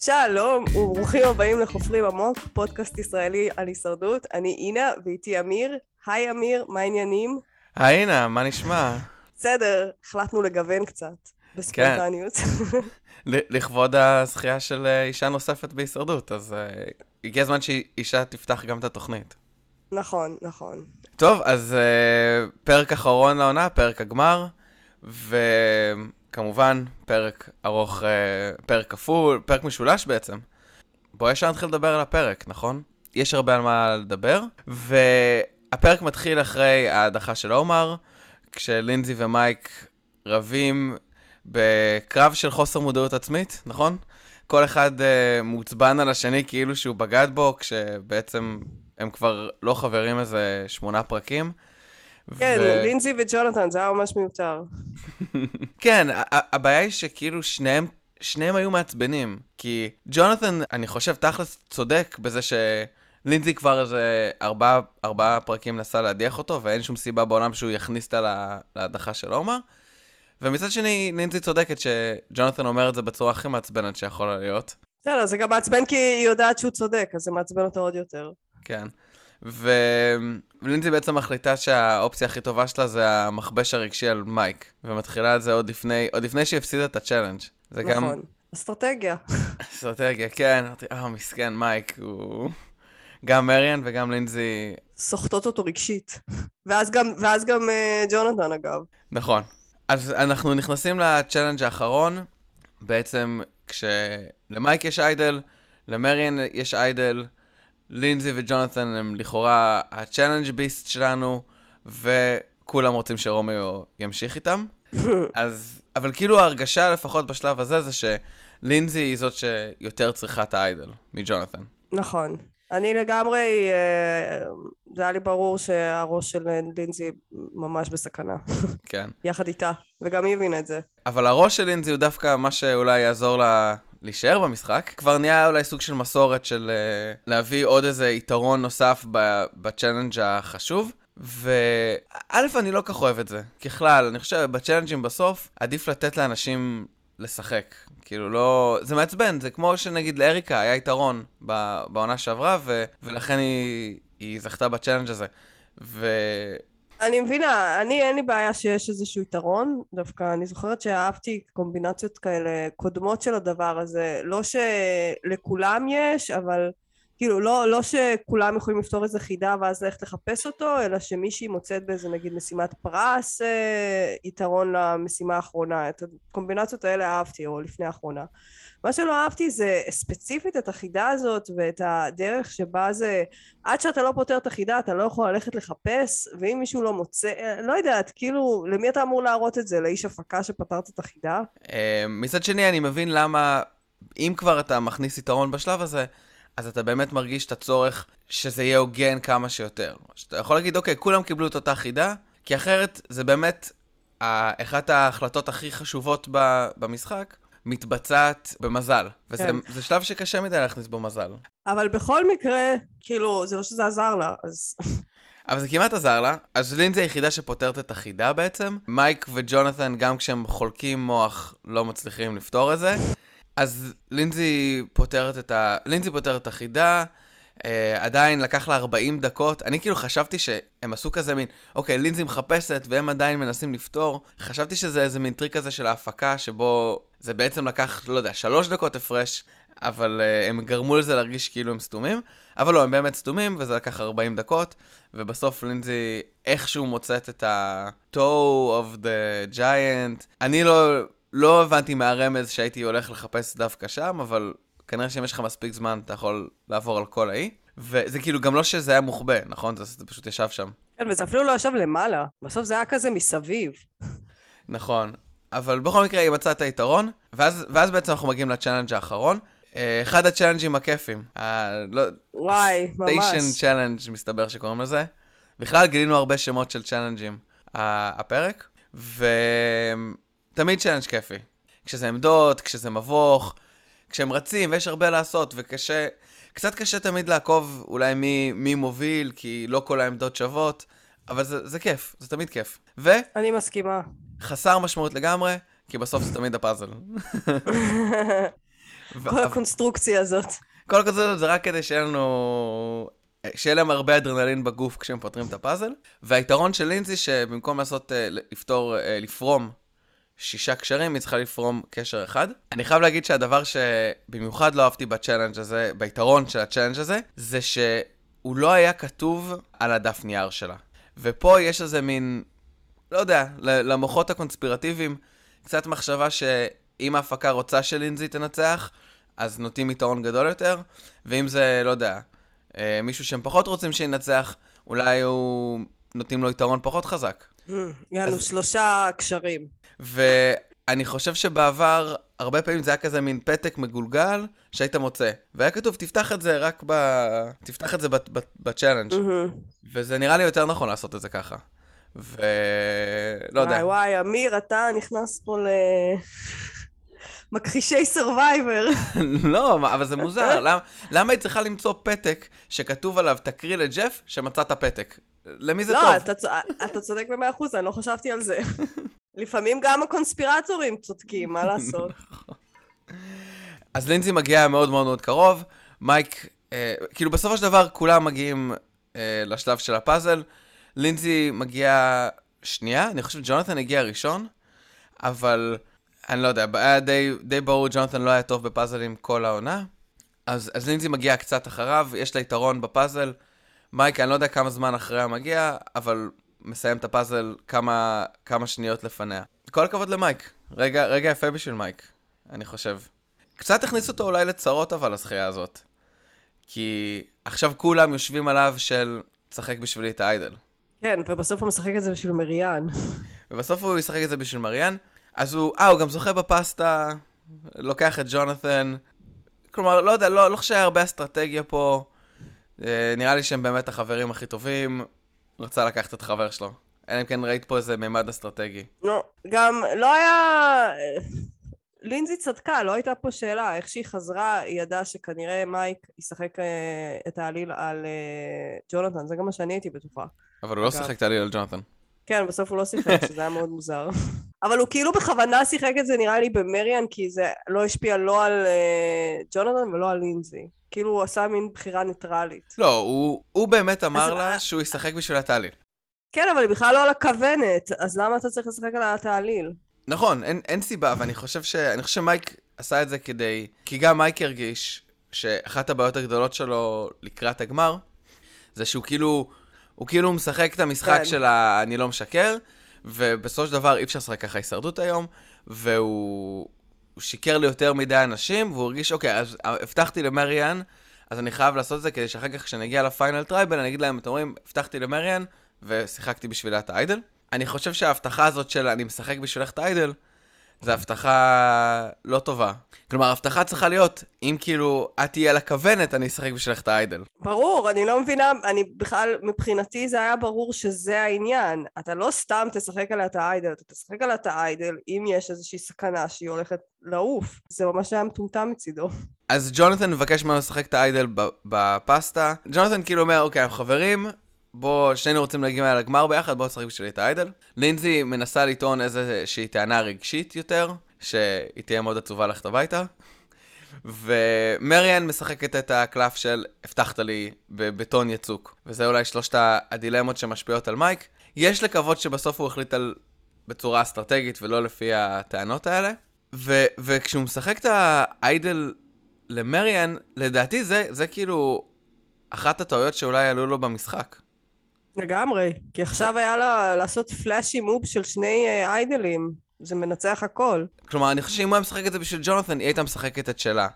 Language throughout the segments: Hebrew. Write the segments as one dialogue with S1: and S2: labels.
S1: שלום וברוכים הבאים לחופרים עמוק, פודקאסט ישראלי על הישרדות. אני אינה ואיתי אמיר. היי אמיר, מה העניינים?
S2: היי אינה, מה נשמע?
S1: בסדר, החלטנו לגוון קצת, בספונטניות.
S2: כן. לכבוד הזכייה של אה, אישה נוספת בהישרדות, אז uh, הגיע הזמן שאישה תפתח גם את התוכנית.
S1: נכון, נכון.
S2: טוב, אז uh, פרק אחרון לעונה, פרק הגמר, וכמובן, פרק ארוך, uh, פרק כפול, פרק משולש בעצם. בוא ישר נתחיל לדבר על הפרק, נכון? יש הרבה על מה לדבר, והפרק מתחיל אחרי ההדחה של עומר, כשלינזי ומייק רבים בקרב של חוסר מודעות עצמית, נכון? כל אחד uh, מעוצבן על השני כאילו שהוא בגד בו, כשבעצם הם כבר לא חברים איזה שמונה פרקים.
S1: כן, ו... לינזי וג'ונתן, זה היה ממש מיותר.
S2: כן, הבעיה היא שכאילו שניהם, שניהם היו מעצבנים. כי ג'ונתן, אני חושב, תכלס צודק בזה שלינזי כבר איזה ארבעה, ארבעה פרקים נסה להדיח אותו, ואין שום סיבה בעולם שהוא יכניס אותה להדחה של עומר. ומצד שני, נינזי צודקת שג'ונתן אומר את זה בצורה הכי מעצבנת שיכולה להיות.
S1: בסדר, זה גם מעצבן כי היא יודעת שהוא צודק, אז זה מעצבן אותו עוד יותר.
S2: כן. ו... ולינזי בעצם מחליטה שהאופציה הכי טובה שלה זה המכבש הרגשי על מייק, ומתחילה את זה עוד לפני, עוד לפני שהיא הפסידה את ה challenge. זה
S1: נכון. גם... אסטרטגיה.
S2: אסטרטגיה, כן. אמרתי, אה, מסכן, מייק, הוא... גם מריאן וגם לינזי...
S1: סוחטות אותו רגשית. ואז גם, ואז גם אה, ג'ונתן, אגב.
S2: נכון. אז אנחנו נכנסים ל challenge האחרון, בעצם כשלמייק יש idol, למריאן יש idol, לינזי וג'ונתן הם לכאורה ה challenge beast שלנו, וכולם רוצים שרומיו ימשיך איתם. אז, אבל כאילו ההרגשה לפחות בשלב הזה זה שלינזי היא זאת שיותר צריכה את ה idol מג'ונתן.
S1: נכון. אני לגמרי, אה, זה היה לי ברור שהראש של לינזי ממש בסכנה.
S2: כן.
S1: יחד איתה, וגם היא הבינה את זה.
S2: אבל הראש של לינזי הוא דווקא מה שאולי יעזור לה להישאר במשחק. כבר נהיה אולי סוג של מסורת של אה, להביא עוד איזה יתרון נוסף ב challenge החשוב. וא', אני לא כך אוהב את זה. ככלל, אני חושב, בצ'אלנג'ים בסוף, עדיף לתת לאנשים לשחק. כאילו לא... זה מעצבן, זה כמו שנגיד לאריקה היה יתרון בעונה שעברה, ו... ולכן היא... היא זכתה ב challenge הזה. ו...
S1: אני מבינה, אני אין לי בעיה שיש איזשהו יתרון, דווקא אני זוכרת שאהבתי קומבינציות כאלה קודמות של הדבר הזה, לא שלכולם יש, אבל כאילו לא, לא שכולם יכולים לפתור איזה חידה ואז ללכת לחפש אותו, אלא שמישהי מוצאת באיזה נגיד משימת פרס אה, יתרון למשימה האחרונה. את הקומבינציות האלה אהבתי, או לפני האחרונה. מה שלא אהבתי זה ספציפית את החידה הזאת ואת הדרך שבה זה עד שאתה לא פותר את החידה אתה לא יכול ללכת לחפש ואם מישהו לא מוצא לא יודעת כאילו למי אתה אמור להראות את זה לאיש הפקה שפתרת את החידה?
S2: אה, מצד שני אני מבין למה אם כבר אתה מכניס יתרון בשלב הזה אז אתה באמת מרגיש את הצורך שזה יהיה הוגן כמה שיותר. שאתה יכול להגיד, אוקיי, כולם קיבלו את אותה חידה, כי אחרת זה באמת אחת ההחלטות הכי חשובות במשחק, מתבצעת במזל. וזה כן. שלב שקשה מדי להכניס בו מזל.
S1: אבל בכל מקרה, כאילו, זה לא שזה עזר לה, אז...
S2: אבל זה כמעט עזר לה. אז לינזי היחידה שפותרת את החידה בעצם. מייק וג'ונתן, גם כשהם חולקים מוח, לא מצליחים לפתור את זה. אז לינזי פותרת את ה... לינזי פותרת את החידה, אה, עדיין לקח לה 40 דקות. אני כאילו חשבתי שהם עשו כזה מין, אוקיי, לינזי מחפשת והם עדיין מנסים לפתור. חשבתי שזה איזה מין טריק כזה של ההפקה, שבו זה בעצם לקח, לא יודע, שלוש דקות הפרש, אבל uh, הם גרמו לזה להרגיש כאילו הם סתומים. אבל לא, הם באמת סתומים, וזה לקח 40 דקות, ובסוף לינזי איכשהו מוצאת את ה-toe of the giant. אני לא... לא הבנתי מהרמז שהייתי הולך לחפש דווקא שם, אבל כנראה שאם יש לך מספיק זמן, אתה יכול לעבור על כל האי. וזה כאילו גם לא שזה היה מוחבא, נכון? זה, זה פשוט ישב שם.
S1: כן, וזה אפילו לא ישב למעלה. בסוף זה היה כזה מסביב.
S2: נכון. אבל בכל מקרה היא מצאה את היתרון, ואז, ואז בעצם אנחנו מגיעים ל challenge האחרון. אה, אחד הצ'אלנג'ים הכיפים.
S1: לא, וואי, ממש.
S2: station challenge מסתבר שקוראים לזה. בכלל גילינו הרבה שמות של צ'אלנג'ים הפרק, ותמיד challenge כיפי. כשזה עמדות, כשזה מבוך, כשהם רצים ויש הרבה לעשות, וקשה, קצת קשה תמיד לעקוב אולי מי, מי מוביל, כי לא כל העמדות שוות, אבל זה, זה כיף, זה תמיד כיף. ו...
S1: אני מסכימה.
S2: חסר משמעות לגמרי, כי בסוף זה תמיד הפאזל.
S1: כל הקונסטרוקציה הזאת.
S2: כל הקונספציה זה רק כדי שיהיה לנו... שיהיה להם הרבה אדרנלין בגוף כשהם פותרים את הפאזל. והיתרון של לינזי שבמקום לעשות, אה, לפתור, אה, לפרום שישה קשרים, היא צריכה לפרום קשר אחד. אני חייב להגיד שהדבר שבמיוחד לא אהבתי ב challenge הזה, ביתרון של ה challenge הזה, זה שהוא לא היה כתוב על הדף נייר שלה. ופה יש איזה מין, לא יודע, למוחות הקונספירטיביים, קצת מחשבה שאם ההפקה רוצה שלינזי תנצח, אז נוטים יתרון גדול יותר, ואם זה, לא יודע, אה, מישהו שהם פחות רוצים שינצח, אולי הוא... נותנים לו יתרון פחות חזק.
S1: יענו
S2: אז-
S1: שלושה קשרים.
S2: ואני חושב שבעבר, הרבה פעמים זה היה כזה מין פתק מגולגל שהיית מוצא. והיה כתוב, תפתח את זה רק ב... תפתח את זה ב challenge.
S1: מהמם.
S2: וזה נראה לי יותר נכון לעשות את זה ככה. ולא לא יודע.
S1: וואי וואי, אמיר, אתה נכנס פה ל... מכחישי Survivor.
S2: לא, אבל זה מוזר. למה, למה היא צריכה למצוא פתק שכתוב עליו, תקריא לג'ף, שמצאת פתק? למי זה
S1: לא,
S2: טוב?
S1: אתה צ- אתה צודק במאה אחוז, אני לא חשבתי על זה. לפעמים גם הקונספירטורים צודקים, מה לעשות?
S2: אז לינזי מגיע מאוד מאוד מאוד קרוב, מייק, אה, כאילו בסופו של דבר כולם מגיעים אה, לשלב של הפאזל, לינזי מגיעה שנייה, אני חושב שג'ונתן הגיע ראשון, אבל אני לא יודע, היה די, די ברור, ג'ונתן לא היה טוב בפאזלים כל העונה, אז, אז לינזי מגיעה קצת אחריו, יש לה יתרון בפאזל, מייק, אני לא יודע כמה זמן אחריה מגיע, אבל מסיים את הפאזל כמה, כמה שניות לפניה. כל הכבוד למייק, רגע, רגע יפה בשביל מייק, אני חושב. קצת הכניס אותו אולי לצרות אבל, הזכייה הזאת. כי עכשיו כולם יושבים עליו של תשחק בשבילי את האיידל.
S1: כן, ובסוף הוא משחק את זה בשביל מריאן.
S2: ובסוף הוא ישחק את זה בשביל מריאן. אז הוא, אה, הוא גם זוכה בפסטה, לוקח את ג'ונתן. כלומר, לא יודע, לא, לא חושב שהיה הרבה אסטרטגיה פה. אה, נראה לי שהם באמת החברים הכי טובים. רצה לקחת את החבר שלו. אלא אם כן ראית פה איזה מימד אסטרטגי.
S1: לא, גם לא היה... לינזי צדקה, לא הייתה פה שאלה. איך שהיא חזרה, היא ידעה שכנראה מייק ישחק אה, את העליל על אה, ג'ונתן, זה גם מה שאני הייתי בטוחה.
S2: אבל הוא לא. שיחק את העליל על ג'ונתן.
S1: כן, בסוף הוא לא שיחק, שזה היה מאוד מוזר. אבל הוא כאילו בכוונה שיחק את זה, נראה לי, במריאן, כי זה לא השפיע לא על אה, ג'ונתן ולא על לינזי. כאילו הוא עשה מין בחירה ניטרלית.
S2: לא, הוא, הוא באמת אמר לה שהוא ישחק בשביל התעליל.
S1: כן, אבל היא בכלל לא על הכוונת, אז למה אתה צריך לשחק עליה ת' idol?
S2: נכון, אין, אין סיבה, ואני חושב ש... אני חושב שמייק עשה את זה כדי... כי גם מייק הרגיש שאחת הבעיות הגדולות שלו לקראת הגמר, זה שהוא כאילו... הוא כאילו משחק את המשחק
S1: כן.
S2: של ה... אני לא משקר, ובסופו של דבר אי אפשר לשחק ככה הישרדות היום, והוא הוא שיקר ליותר מדי אנשים, והוא הרגיש, אוקיי, אז הבטחתי למריאן, אז אני חייב לעשות את זה כדי שאחר כך כשנגיע ל final tribal, אני אגיד להם, אתם רואים, הבטחתי למריאן, ושיחקתי בשבילה את האיידל. אני חושב שההבטחה הזאת של אני משחק בשבילך את האיידל, זו הבטחה לא טובה. כלומר, ההבטחה צריכה להיות, אם כאילו את תהיה על הכוונת, אני אשחק בשבילך את האיידל.
S1: ברור, אני לא מבינה, אני בכלל, מבחינתי זה היה ברור שזה העניין. אתה לא סתם תשחק עליה את האיידל, אתה תשחק עליה את האיידל אם יש איזושהי סכנה שהיא הולכת לעוף. זה ממש היה מטומטם מצידו.
S2: אז ג'ונתן מבקש ממנו לשחק את האיידל בפסטה. ג'ונתן כאילו אומר, אוקיי, חברים, בוא, שנינו רוצים להגיע לגמר ביחד, בוא נשחק בשבילי את האיידל. לינזי מנסה לטעון איזושהי טענה רגשית יותר, שהיא תהיה מאוד עצובה ללכת הביתה. ומריאן משחקת את הקלף של הבטחת לי בבטון יצוק. וזה אולי שלושת הדילמות שמשפיעות על מייק. יש לקוות שבסוף הוא החליט על בצורה אסטרטגית ולא לפי הטענות האלה. ו- וכשהוא משחק את האיידל למריאן, לדעתי זה, זה כאילו אחת הטעויות שאולי עלו לו במשחק.
S1: לגמרי, כי עכשיו היה לה לעשות פלאשי מוב של שני אה, איידלים. זה מנצח הכל.
S2: כלומר, אני חושב שאם הוא היה משחק את זה בשביל ג'ונתן, היא הייתה משחקת את שלה.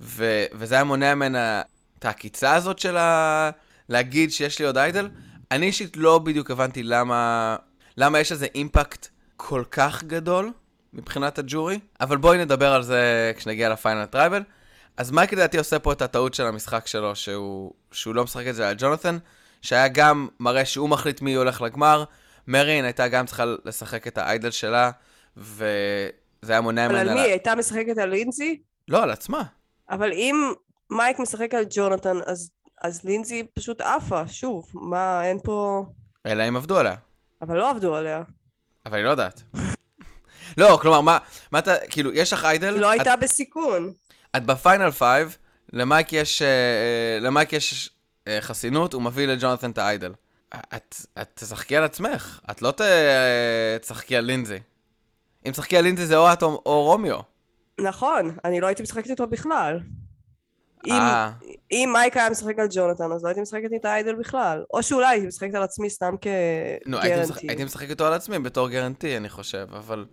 S2: ו- וזה היה מונע ממנה את העקיצה הזאת של ה... להגיד שיש לי עוד איידל. אני אישית לא בדיוק הבנתי למה, למה יש לזה אימפקט כל כך גדול מבחינת הג'ורי, אבל בואי נדבר על זה כשנגיע ל final tribal. אז מייק לדעתי עושה פה את הטעות של המשחק שלו, שהוא, שהוא לא משחק את זה על ג'ונתן, שהיה גם מראה שהוא מחליט מי הולך לגמר, מריאן הייתה גם צריכה לשחק את ה idol שלה, וזה היה מונע
S1: אבל
S2: ממנה...
S1: על מי? היא הייתה משחקת על לינזי?
S2: לא, על עצמה.
S1: אבל אם מייק משחק על ג'ונתן, אז, אז לינזי פשוט עפה, שוב. מה, אין פה...
S2: אלא אם עבדו עליה.
S1: אבל לא עבדו עליה.
S2: אבל היא לא יודעת. לא, כלומר, מה, מה אתה, כאילו, יש לך
S1: idol, לא
S2: את,
S1: הייתה בסיכון.
S2: את ב final five, למייק יש, אה, אה, למייק יש חסינות, הוא מביא לג'ונתן את ה idol. את, את תשחקי על עצמך, את לא ת, אה, תשחקי על לינזי. אם תשחקי על לינזי זה או את או, או רומיו.
S1: נכון, אני לא הייתי משחקת איתו בכלל. אם,
S2: אה,
S1: אם מייק היה משחק על ג'ונתן, אז לא הייתי משחקת איתה איידל בכלל. או שאולי הייתי משחקת על עצמי סתם
S2: נו, הייתי, משחק,
S1: כגרנטי.
S2: הייתי משחק איתו על עצמי בתור גרנטי, אני חושב, אבל...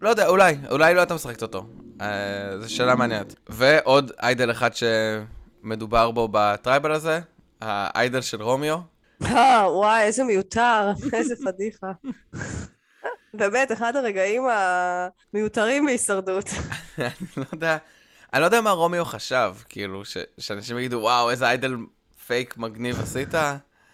S2: לא יודע, אולי, אולי לא הייתה משחקת אותו. אה, זו שאלה מעניינת. ועוד איידל אחד שמדובר בו בטרייבל הזה, האיידל של רומיו.
S1: אה, וואי, איזה מיותר, איזה פדיחה. באמת, אחד הרגעים המיותרים בהישרדות.
S2: אני לא יודע, אני לא יודע מה רומיו חשב, כאילו, ש, שאנשים יגידו, וואו, איזה idol fake מגניב עשית.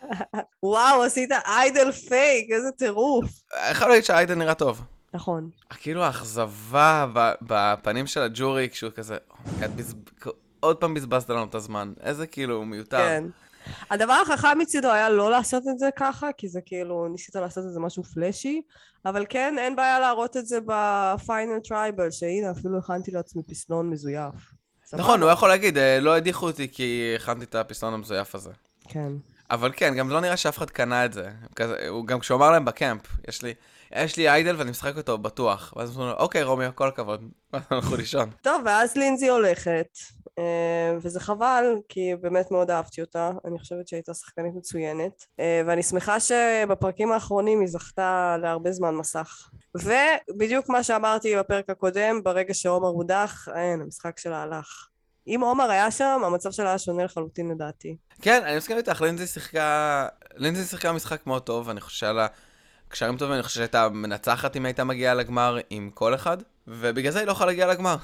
S1: וואו, עשית idol fake, איזה טירוף.
S2: יכול להגיד שה idol נראה טוב.
S1: נכון.
S2: כאילו האכזבה בפנים של הג'ורי, כשהוא כזה, "אוי, את בז... עוד פעם בזבזת לנו את הזמן. איזה כאילו מיותר.
S1: כן. הדבר החכם מצידו היה לא לעשות את זה ככה, כי זה כאילו, ניסית לעשות את זה משהו flashy, אבל כן, אין בעיה להראות את זה ב final tribal, שהנה, אפילו הכנתי לעצמי פסלון מזויף.
S2: נכון, הוא יכול להגיד, "אה, לא הדיחו אותי כי הכנתי את הפסלון המזויף הזה.
S1: כן.
S2: אבל כן, גם לא נראה שאף אחד קנה את זה. כזה, הוא גם כשהוא אמר להם ב camp, יש לי, יש לי idol ואני משחק אותו בטוח. ואז אמרו לו, אוקיי, רומיו, כל הכבוד. ואז הלכו לישון.
S1: טוב, ואז לינזי הולכת, אה, וזה חבל, כי באמת מאוד אהבתי אותה, אני חושבת שהייתה שחקנית מצוינת, אה, ואני שמחה שבפרקים האחרונים היא זכתה להרבה זמן מסך. ובדיוק מה שאמרתי בפרק הקודם, ברגע שעומר הודח, אין, המשחק שלה הלך. אם עומר היה שם, המצב שלה היה שונה לחלוטין לדעתי.
S2: כן, אני מסכים איתך, לינזי שיחקה... לינזי שיחקה משחק מאוד טוב, אני חושב שהיה לה קשרים טובים, אני חושב שהייתה מנצחת אם הייתה מגיעה לגמר עם כל אחד, ובגלל זה היא לא יכולה להגיע לגמר.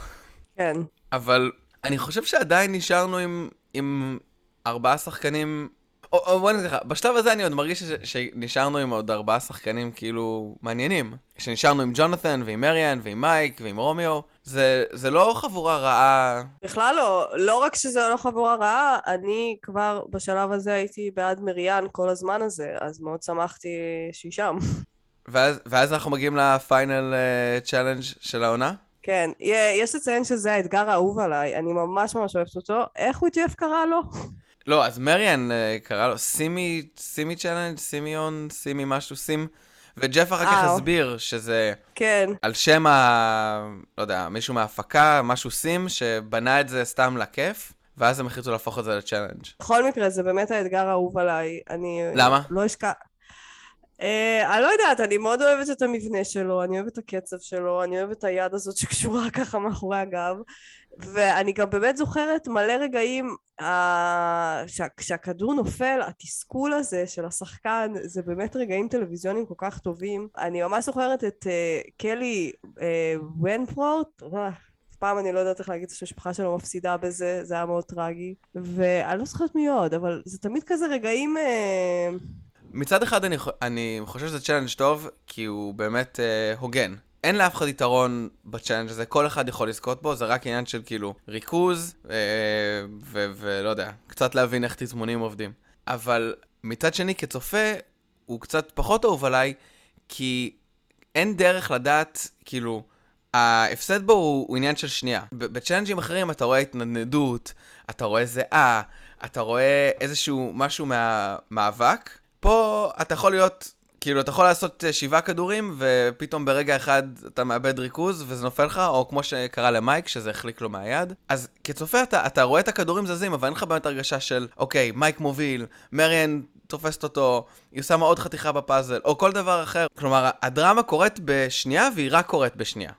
S1: כן.
S2: אבל אני חושב שעדיין נשארנו עם, עם ארבעה שחקנים... בוא נגיד ככה, בשלב הזה אני עוד מרגיש שנשארנו עם עוד ארבעה שחקנים כאילו מעניינים. שנשארנו עם ג'ונתן ועם מריאן ועם מייק ועם רומיו. זה, זה לא חבורה רעה.
S1: בכלל לא, לא רק שזה לא חבורה רעה, אני כבר בשלב הזה הייתי בעד מריאן כל הזמן הזה, אז מאוד שמחתי שהיא שם.
S2: ואז, ואז אנחנו מגיעים ל final challenge של העונה.
S1: כן, יש לציין שזה האתגר האהוב עליי, אני ממש ממש אוהבת אותו. איך הוא ג'ף קרא לו?
S2: לא, אז מריאן אה, קרא לו סימי, סימי challenge, סימיון, סימי משהו, סים. וג'ף אחר כך
S1: אה,
S2: הסביר שזה
S1: כן,
S2: על שם ה... לא יודע, מישהו מההפקה, משהו סים, שבנה את זה סתם לכיף, ואז הם החליטו להפוך את זה לצ'אלנג'.
S1: בכל מקרה זה באמת האתגר האהוב עליי. אני...
S2: למה?
S1: לא אשכח... Uh, אני לא יודעת, אני מאוד אוהבת את המבנה שלו, אני אוהבת את הקצב שלו, אני אוהבת את היד הזאת שקשורה ככה מאחורי הגב, ואני גם באמת זוכרת מלא רגעים uh, שה, כשהכדור נופל, התסכול הזה של השחקן, זה באמת רגעים טלוויזיוניים כל כך טובים. אני ממש זוכרת את uh, קלי uh, ונפורט, אה, אף פעם אני לא יודעת איך להגיד שהמשפחה שלו מפסידה בזה, זה היה מאוד טרגי, ואני לא זוכרת מי עוד, אבל זה תמיד כזה רגעים... אה,
S2: מצד אחד אני, אני חושב שזה challenge טוב, כי הוא באמת אה, הוגן. אין לאף אחד יתרון ב challenge הזה, כל אחד יכול לזכות בו, זה רק עניין של כאילו ריכוז, אה, ו- ולא יודע, קצת להבין איך תזמונים עובדים. אבל מצד שני, כצופה, הוא קצת פחות אהוב עליי, כי אין דרך לדעת, כאילו, ההפסד בו הוא, הוא עניין של שנייה. בצ'אלנג'ים אחרים אתה רואה התנדנדות, אתה רואה זיעה, אתה רואה איזשהו משהו מהמאבק. פה אתה יכול להיות, כאילו, אתה יכול לעשות אה, שבעה כדורים, ופתאום ברגע אחד אתה מאבד ריכוז, וזה נופל לך, או כמו שקרה למייק, שזה החליק לו מהיד. אז כצופה אתה, אתה רואה את הכדורים זזים, אבל אין לך באמת הרגשה של, אוקיי, מייק מוביל, מריאן תופסת אותו, היא שמה עוד חתיכה בפאזל, או כל דבר אחר. כלומר, הדרמה קורית בשנייה, והיא רק קורית בשנייה.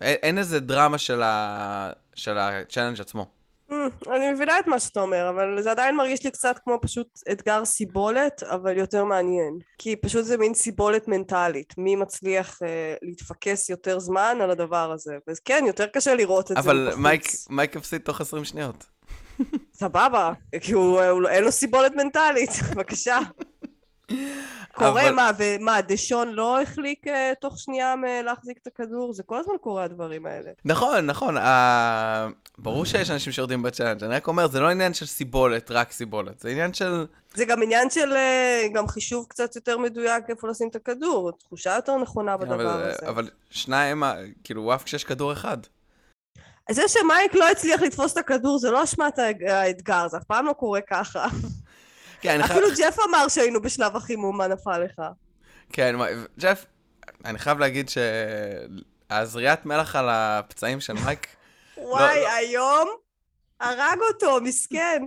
S2: אין, איזה דרמה של, ה... של ה challenge עצמו.
S1: אממ, אני מבינה את מה שאתה אומר, אבל זה עדיין מרגיש לי קצת כמו פשוט אתגר סיבולת, אבל יותר מעניין. כי פשוט זה מין סיבולת מנטלית. מי מצליח אה, להתפקס יותר זמן על הדבר הזה. אז כן, יותר קשה לראות את זה
S2: אבל. מייק, מייק הפסיד תוך 20 שניות.
S1: סבבה, כי הוא, הוא, אין לו סיבולת מנטלית, בבקשה. קורה
S2: אבל-
S1: מה, ומה, דשון לא החליק אה, תוך שנייה מלהחזיק את הכדור? זה כל הזמן קורה הדברים האלה.
S2: נכון, נכון. אה, ברור שיש אנשים שיורדים בצ'אלנג', אני רק אומר, זה לא עניין של סיבולת, רק סיבולת. זה עניין של...
S1: זה גם עניין של אה, גם חישוב קצת יותר מדויק איפה לשים את הכדור, תחושה יותר נכונה בדבר
S2: אבל,
S1: הזה.
S2: אבל שניים, אה, כאילו, הוא עף כשיש כדור אחד.
S1: זה שמייק לא הצליח לתפוס את הכדור זה לא אשמת האתגר, זה אף פעם לא קורה ככה. כן, אפילו. ג'ף אמר שהיינו בשלב החימום, מה נפל לך?
S2: כן, ג'ף, אני חייב להגיד שהזריעת מלח על הפצעים של מייק...
S1: וואי, לא... היום הרג אותו, מסכן.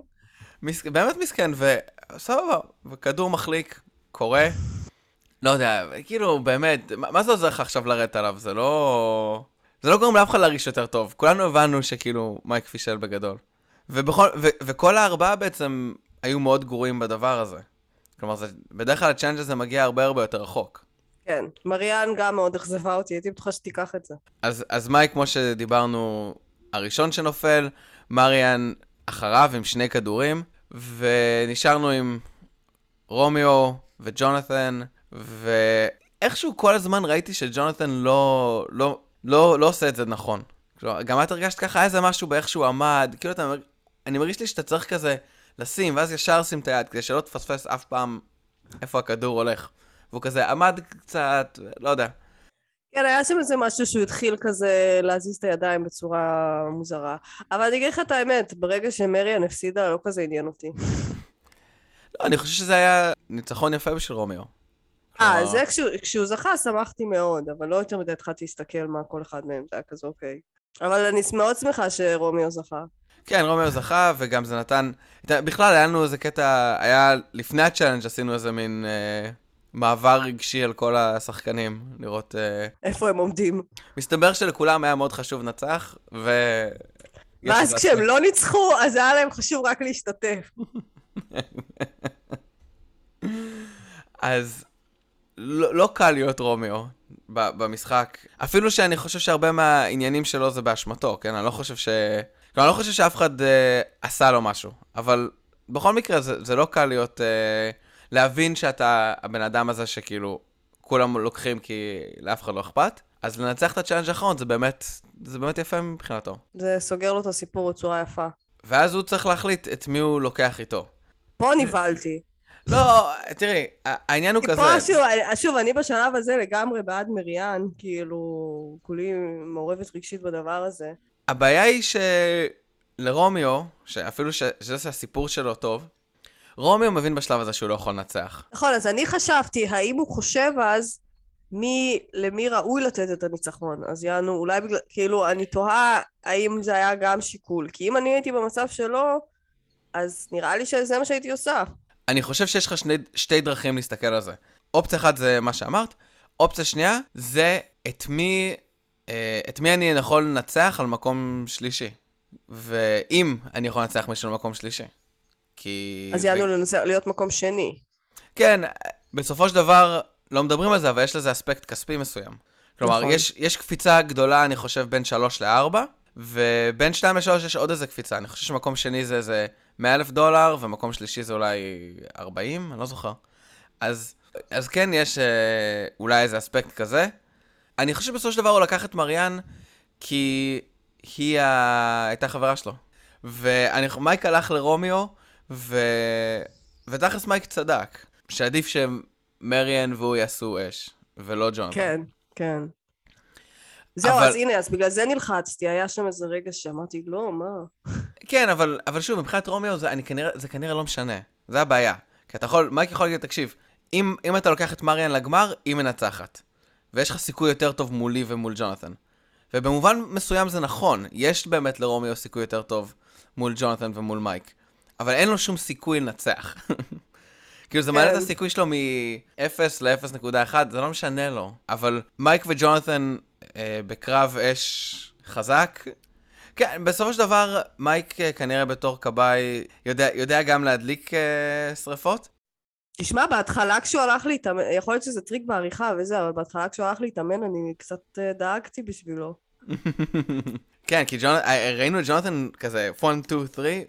S2: מס... באמת מסכן, וסבבה, וכדור מחליק, קורה. לא יודע, כאילו, באמת, מה זה עוזר לך עכשיו לרדת עליו? זה לא... זה לא גורם לאף אחד להרגיש יותר טוב. כולנו הבנו שכאילו מייק פישל בגדול. ובכל, ו, וכל הארבעה בעצם היו מאוד גרועים בדבר הזה. כלומר, זה, בדרך כלל הצ'אנג' הזה מגיע הרבה הרבה יותר רחוק.
S1: כן, מריאן גם מאוד אכזבה אותי, הייתי בטוחה שתיקח את זה.
S2: אז, אז מייק, כמו שדיברנו, הראשון שנופל, מריאן אחריו עם שני כדורים, ונשארנו עם רומיו וג'ונתן, ואיכשהו כל הזמן ראיתי שג'ונתן לא, לא, לא, לא עושה את זה נכון. כלומר, גם את הרגשת ככה, איזה משהו באיך שהוא עמד, כאילו אתה, אני מרגיש לי שאתה צריך כזה לשים, ואז ישר שים את היד, כדי שלא תפספס אף פעם איפה הכדור הולך. והוא כזה עמד קצת, לא יודע.
S1: כן, היה שם איזה משהו שהוא התחיל כזה להזיז את הידיים בצורה מוזרה. אבל אני אגיד לך את האמת, ברגע שמריאן הפסידה, לא כזה עניין אותי.
S2: לא, אני חושב שזה היה ניצחון יפה בשביל רומיו.
S1: אה, זה כשהוא, כשהוא זכה שמחתי מאוד, אבל לא יותר מדי התחלתי להסתכל מה כל אחד מהם, זה היה כזה אוקיי. אבל אני מאוד שמחה שרומיו זכה.
S2: כן, רומיו זכה, וגם זה נתן... בכלל, היה לנו איזה קטע, היה לפני ה challenge עשינו איזה מין אה, מעבר רגשי על כל השחקנים, לראות... אה...
S1: איפה הם עומדים.
S2: מסתבר שלכולם היה מאוד חשוב לנצח, ו...
S1: ואז כשהם לא ניצחו, אז היה להם חשוב רק להשתתף.
S2: אז לא, לא קל להיות רומיו במשחק. אפילו שאני חושב שהרבה מהעניינים שלו זה באשמתו, כן? אני לא חושב ש... אני לא חושב שאף אחד אה, עשה לו משהו, אבל בכל מקרה זה, זה לא קל להיות... אה, להבין שאתה הבן אדם הזה שכאילו כולם לוקחים כי לאף אחד לא אכפת. אז לנצח את ה challenge האחרון זה באמת, זה באמת יפה מבחינתו.
S1: זה סוגר לו את הסיפור בצורה יפה.
S2: ואז הוא צריך להחליט את מי הוא לוקח איתו.
S1: פה נבהלתי.
S2: לא, תראי, העניין הוא כזה... פה
S1: שוב, שוב, אני בשלב הזה לגמרי בעד מריאן, כאילו, כולי מעורבת רגשית בדבר הזה.
S2: הבעיה היא שלרומיו, שאפילו שזה שהסיפור שלו טוב, רומיו מבין בשלב הזה שהוא לא יכול לנצח.
S1: נכון, אז אני חשבתי, האם הוא חושב אז מי, למי ראוי לתת את הניצחון? אז יענו, אולי בגלל, כאילו, אני תוהה האם זה היה גם שיקול. כי אם אני הייתי במצב שלו, אז נראה לי שזה מה שהייתי עושה.
S2: אני חושב שיש לך שני, שתי דרכים להסתכל על זה. אופציה אחת זה מה שאמרת, אופציה שנייה זה את מי, את מי אני יכול לנצח על מקום שלישי. ואם אני יכול לנצח מישהו על מקום שלישי. כי...
S1: אז יענו ו... לנצח, להיות מקום שני.
S2: כן, בסופו של דבר לא מדברים על זה, אבל יש לזה אספקט כספי מסוים. כלומר, נכון. יש, יש קפיצה גדולה, אני חושב, בין 3 ל-4, ובין 2 ל-3 יש עוד איזה קפיצה. אני חושב שמקום שני זה איזה 100 אלף דולר, ומקום שלישי זה אולי 40, אני לא זוכר. אז, אז כן, יש אה, אולי איזה אספקט כזה. אני חושב שבסופו של דבר הוא לקח את מריאן, כי היא ה... הייתה חברה שלו. ומייק הלך לרומיו, ו... ותכלס מייק צדק, שעדיף שמריאן והוא יעשו אש, ולא ג'ון.
S1: כן, כן. זהו, אבל... אז הנה, אז בגלל זה נלחצתי, היה שם איזה רגע שאמרתי, לא, מה?
S2: כן, אבל, אבל שוב, מבחינת רומיו זה, כנראה, זה כנראה לא משנה, זה הבעיה. כי אתה יכול, מייק יכול להגיד, תקשיב, אם, אם אתה לוקח את מריאן לגמר, היא מנצחת. ויש לך סיכוי יותר טוב מולי ומול ג'ונתן. ובמובן מסוים זה נכון, יש באמת לרומיו סיכוי יותר טוב מול ג'ונתן ומול מייק. אבל אין לו שום סיכוי לנצח. כאילו זה מעלה את כן. הסיכוי שלו מ-0 ל-0.1, זה לא משנה לו. אבל מייק וג'ונתן אה, בקרב אש חזק. כן, בסופו של דבר, מייק אה, כנראה בתור כבאי יודע, יודע גם להדליק אה, שריפות.
S1: תשמע, בהתחלה כשהוא הלך להתאמן, יכול להיות שזה טריק בעריכה וזה, אבל בהתחלה כשהוא הלך להתאמן אני קצת אה, דאגתי בשבילו.
S2: כן, כי ג'ונ... אה, ראינו את ג'ונתן כזה 1, 2,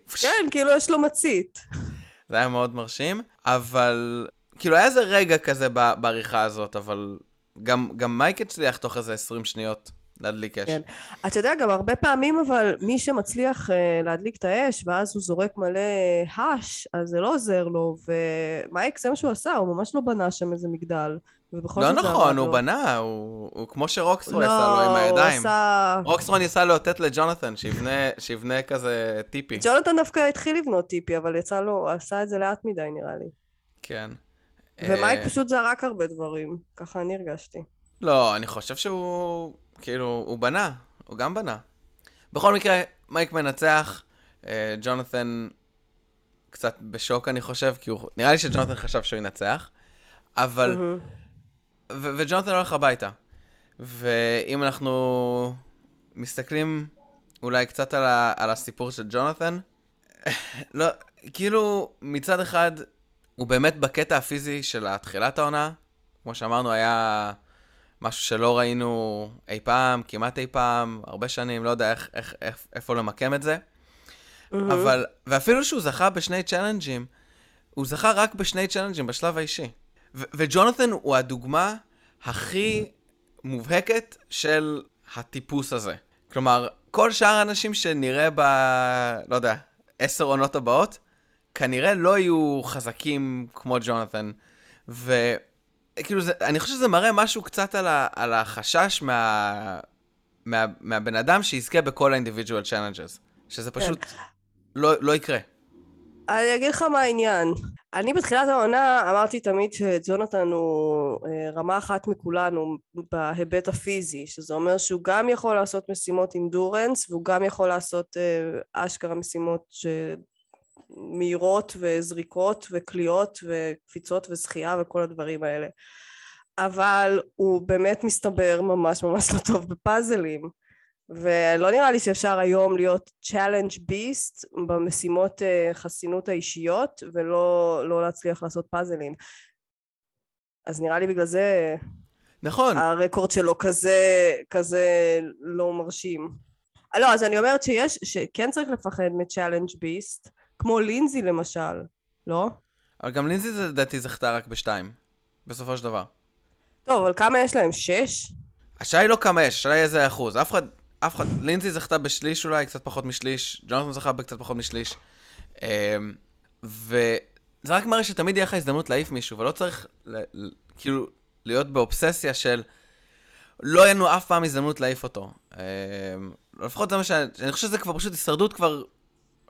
S2: 3.
S1: כן, כאילו יש לו מצית.
S2: זה היה מאוד מרשים, אבל כאילו היה איזה רגע כזה בעריכה הזאת, אבל גם, גם מייק הצליח תוך איזה 20 שניות להדליק אש. כן.
S1: אתה יודע, גם הרבה פעמים אבל מי שמצליח uh, להדליק את האש ואז הוא זורק מלא האש, אז זה לא עוזר לו, ומייק זה מה שהוא עשה, הוא ממש לא בנה שם איזה מגדל. ובכל
S2: לא נכון, הוא
S1: לו.
S2: בנה, הוא הוא כמו שרוקסטרו
S1: לא,
S2: עשה לו עם הידיים.
S1: עשה...
S2: רוקסטרו ניסה לאותת לג'ונתן, שיבנה- שיבנה כזה טיפי.
S1: ג'ונתן דווקא התחיל לבנות טיפי, אבל יצא לו, עשה את זה לאט מדי נראה לי.
S2: כן.
S1: ומייק
S2: אה,
S1: פשוט זרק הרבה דברים, ככה אני הרגשתי.
S2: לא, אני חושב שהוא, כאילו, הוא בנה, הוא גם בנה. בכל מקרה, מייק מנצח, אה, ג'ונתן קצת בשוק, אני חושב, כי הוא, נראה לי שג'ונתן חשב שהוא ינצח, אבל. ו- וג'ונתן הולך הביתה. ואם אנחנו מסתכלים אולי קצת על, ה- על הסיפור של ג'ונתן, לא, כאילו, מצד אחד, הוא באמת בקטע הפיזי של התחילת העונה, כמו שאמרנו, היה משהו שלא ראינו אי פעם, כמעט אי פעם, הרבה שנים, לא יודע איך, איך, איך, איפה למקם את זה.
S1: מהמם.
S2: אבל, ואפילו שהוא זכה בשני צ'אלנג'ים, הוא זכה רק בשני צ'אלנג'ים בשלב האישי. ו- וג'ונתן הוא הדוגמה הכי מובהקת של הטיפוס הזה. כלומר, כל שאר האנשים שנראה ב... לא יודע, עשר עונות הבאות, כנראה לא יהיו חזקים כמו ג'ונתן. וכאילו, זה, אני חושב שזה מראה משהו קצת על, ה... על החשש מה... מה... מהבן אדם שיזכה בכל ה-individual challenges. שזה פשוט לא, לא יקרה.
S1: אני אגיד לך מה העניין. אני בתחילת העונה אמרתי תמיד שג'ונתן הוא אה, רמה אחת מכולנו בהיבט הפיזי, שזה אומר שהוא גם יכול לעשות משימות אינדורנס והוא גם יכול לעשות אה, אשכרה משימות ש... מהירות וזריקות וקליעות וקפיצות וזכייה וכל הדברים האלה. אבל הוא באמת מסתבר ממש ממש לא טוב בפאזלים. ולא נראה לי שאפשר היום להיות challenge beast במשימות uh, חסינות האישיות ולא לא להצליח לעשות פאזלים. אז נראה לי בגלל זה
S2: נכון,
S1: הרקורד שלו כזה, כזה לא מרשים. אה, לא, אז אני אומרת שיש, שכן צריך לפחד מ-challenge beast, כמו לינזי למשל, לא?
S2: אבל גם לינזי לדעתי זכתה רק בשתיים, בסופו של דבר.
S1: טוב, אבל כמה יש להם? שש?
S2: השאלה היא לא כמה יש, השאלה היא איזה אחוז. אף אחד, אף אחד, לינזי זכתה בשליש אולי, קצת פחות משליש, ג'ונתן זכה בקצת פחות משליש. אמ, וזה רק מראה שתמיד יהיה לך הזדמנות להעיף מישהו, ולא צריך, ל- כאילו, להיות באובססיה של לא יהיה לנו אף פעם הזדמנות להעיף אותו. אמ, לפחות זה מה ש... אני חושב שזה כבר פשוט הישרדות כבר...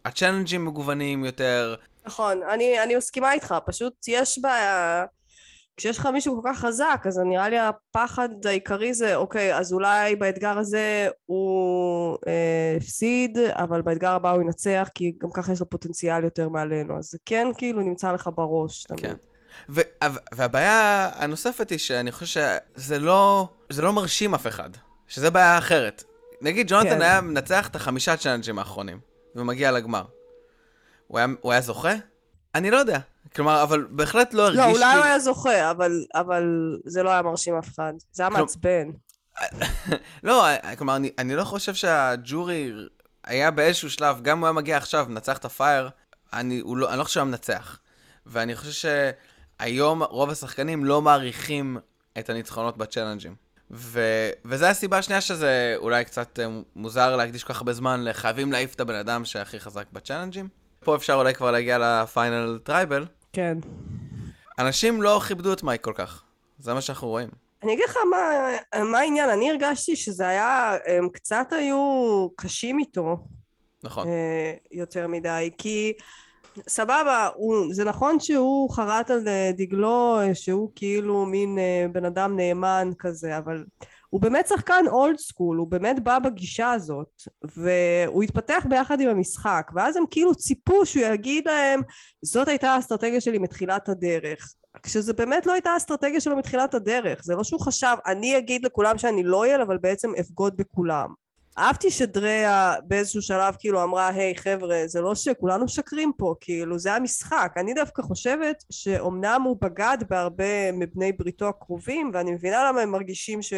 S2: ה challenge ים מגוונים יותר,
S1: נכון, אני, אני מסכימה איתך, פשוט יש בעיה, כשיש לך מישהו כל כך חזק, אז נראה לי הפחד העיקרי זה, אוקיי, אז אולי באתגר הזה הוא אה, הפסיד, אבל באתגר הבא הוא ינצח, כי גם ככה יש לו פוטנציאל יותר מעלינו, אז זה כן כאילו נמצא לך בראש תמיד.
S2: כן. ו- והבעיה הנוספת היא שאני חושב שזה לא, זה לא מרשים אף אחד, שזה בעיה אחרת. נגיד ג'ונתן
S1: כן.
S2: היה מנצח את החמישה צ'אלנג'ים האחרונים, ומגיע לגמר. הוא היה, הוא היה זוכה? אני לא יודע. כלומר, אבל בהחלט לא הרגיש
S1: לא, אולי
S2: לי...
S1: הוא היה זוכה, אבל, אבל זה לא היה מרשים אף אחד. זה היה
S2: כלום-
S1: מעצבן.
S2: לא, כלומר, אני, אני לא חושב שהג'ורי היה באיזשהו שלב, גם אם הוא היה מגיע עכשיו, מנצח את הפייר, אני, לא, אני לא חושב שהוא היה מנצח. ואני חושב שהיום רוב השחקנים לא מעריכים את הניצחונות בצ'אלנג'ים. ו... וזו הסיבה השנייה שזה אולי קצת אה, מוזר להקדיש כל כך הרבה זמן לחייבים להעיף את הבן אדם שהכי חזק ב challenge ים. פה אפשר אולי כבר להגיע ל final tribal.
S1: כן.
S2: אנשים לא כיבדו את מייק כל כך. זה מה שאנחנו רואים.
S1: אני אגיד לך מה, מה העניין, אני הרגשתי שזה היה, הם קצת היו קשים איתו.
S2: נכון.
S1: אה, יותר מדי, כי סבבה, הוא, זה נכון שהוא חרט על אה, דגלו אה, שהוא כאילו מין אה, בן אדם נאמן כזה, אבל הוא באמת שחקן אולד סקול, הוא באמת בא בגישה הזאת, והוא התפתח ביחד עם המשחק, ואז הם כאילו ציפו שהוא יגיד להם, זאת הייתה האסטרטגיה שלי מתחילת הדרך. כשזה באמת לא הייתה האסטרטגיה שלו מתחילת הדרך, זה לא שהוא חשב, אני אגיד לכולם שאני לויאל, אבל בעצם אבגוד בכולם. אהבתי שדריה באיזשהו שלב כאילו אמרה, היי חבר'ה, זה לא שכולנו משקרים פה, כאילו, זה המשחק. אני דווקא חושבת שאומנם הוא בגד בהרבה מבני בריתו הקרובים, ואני מבינה למה הם מרגישים ש...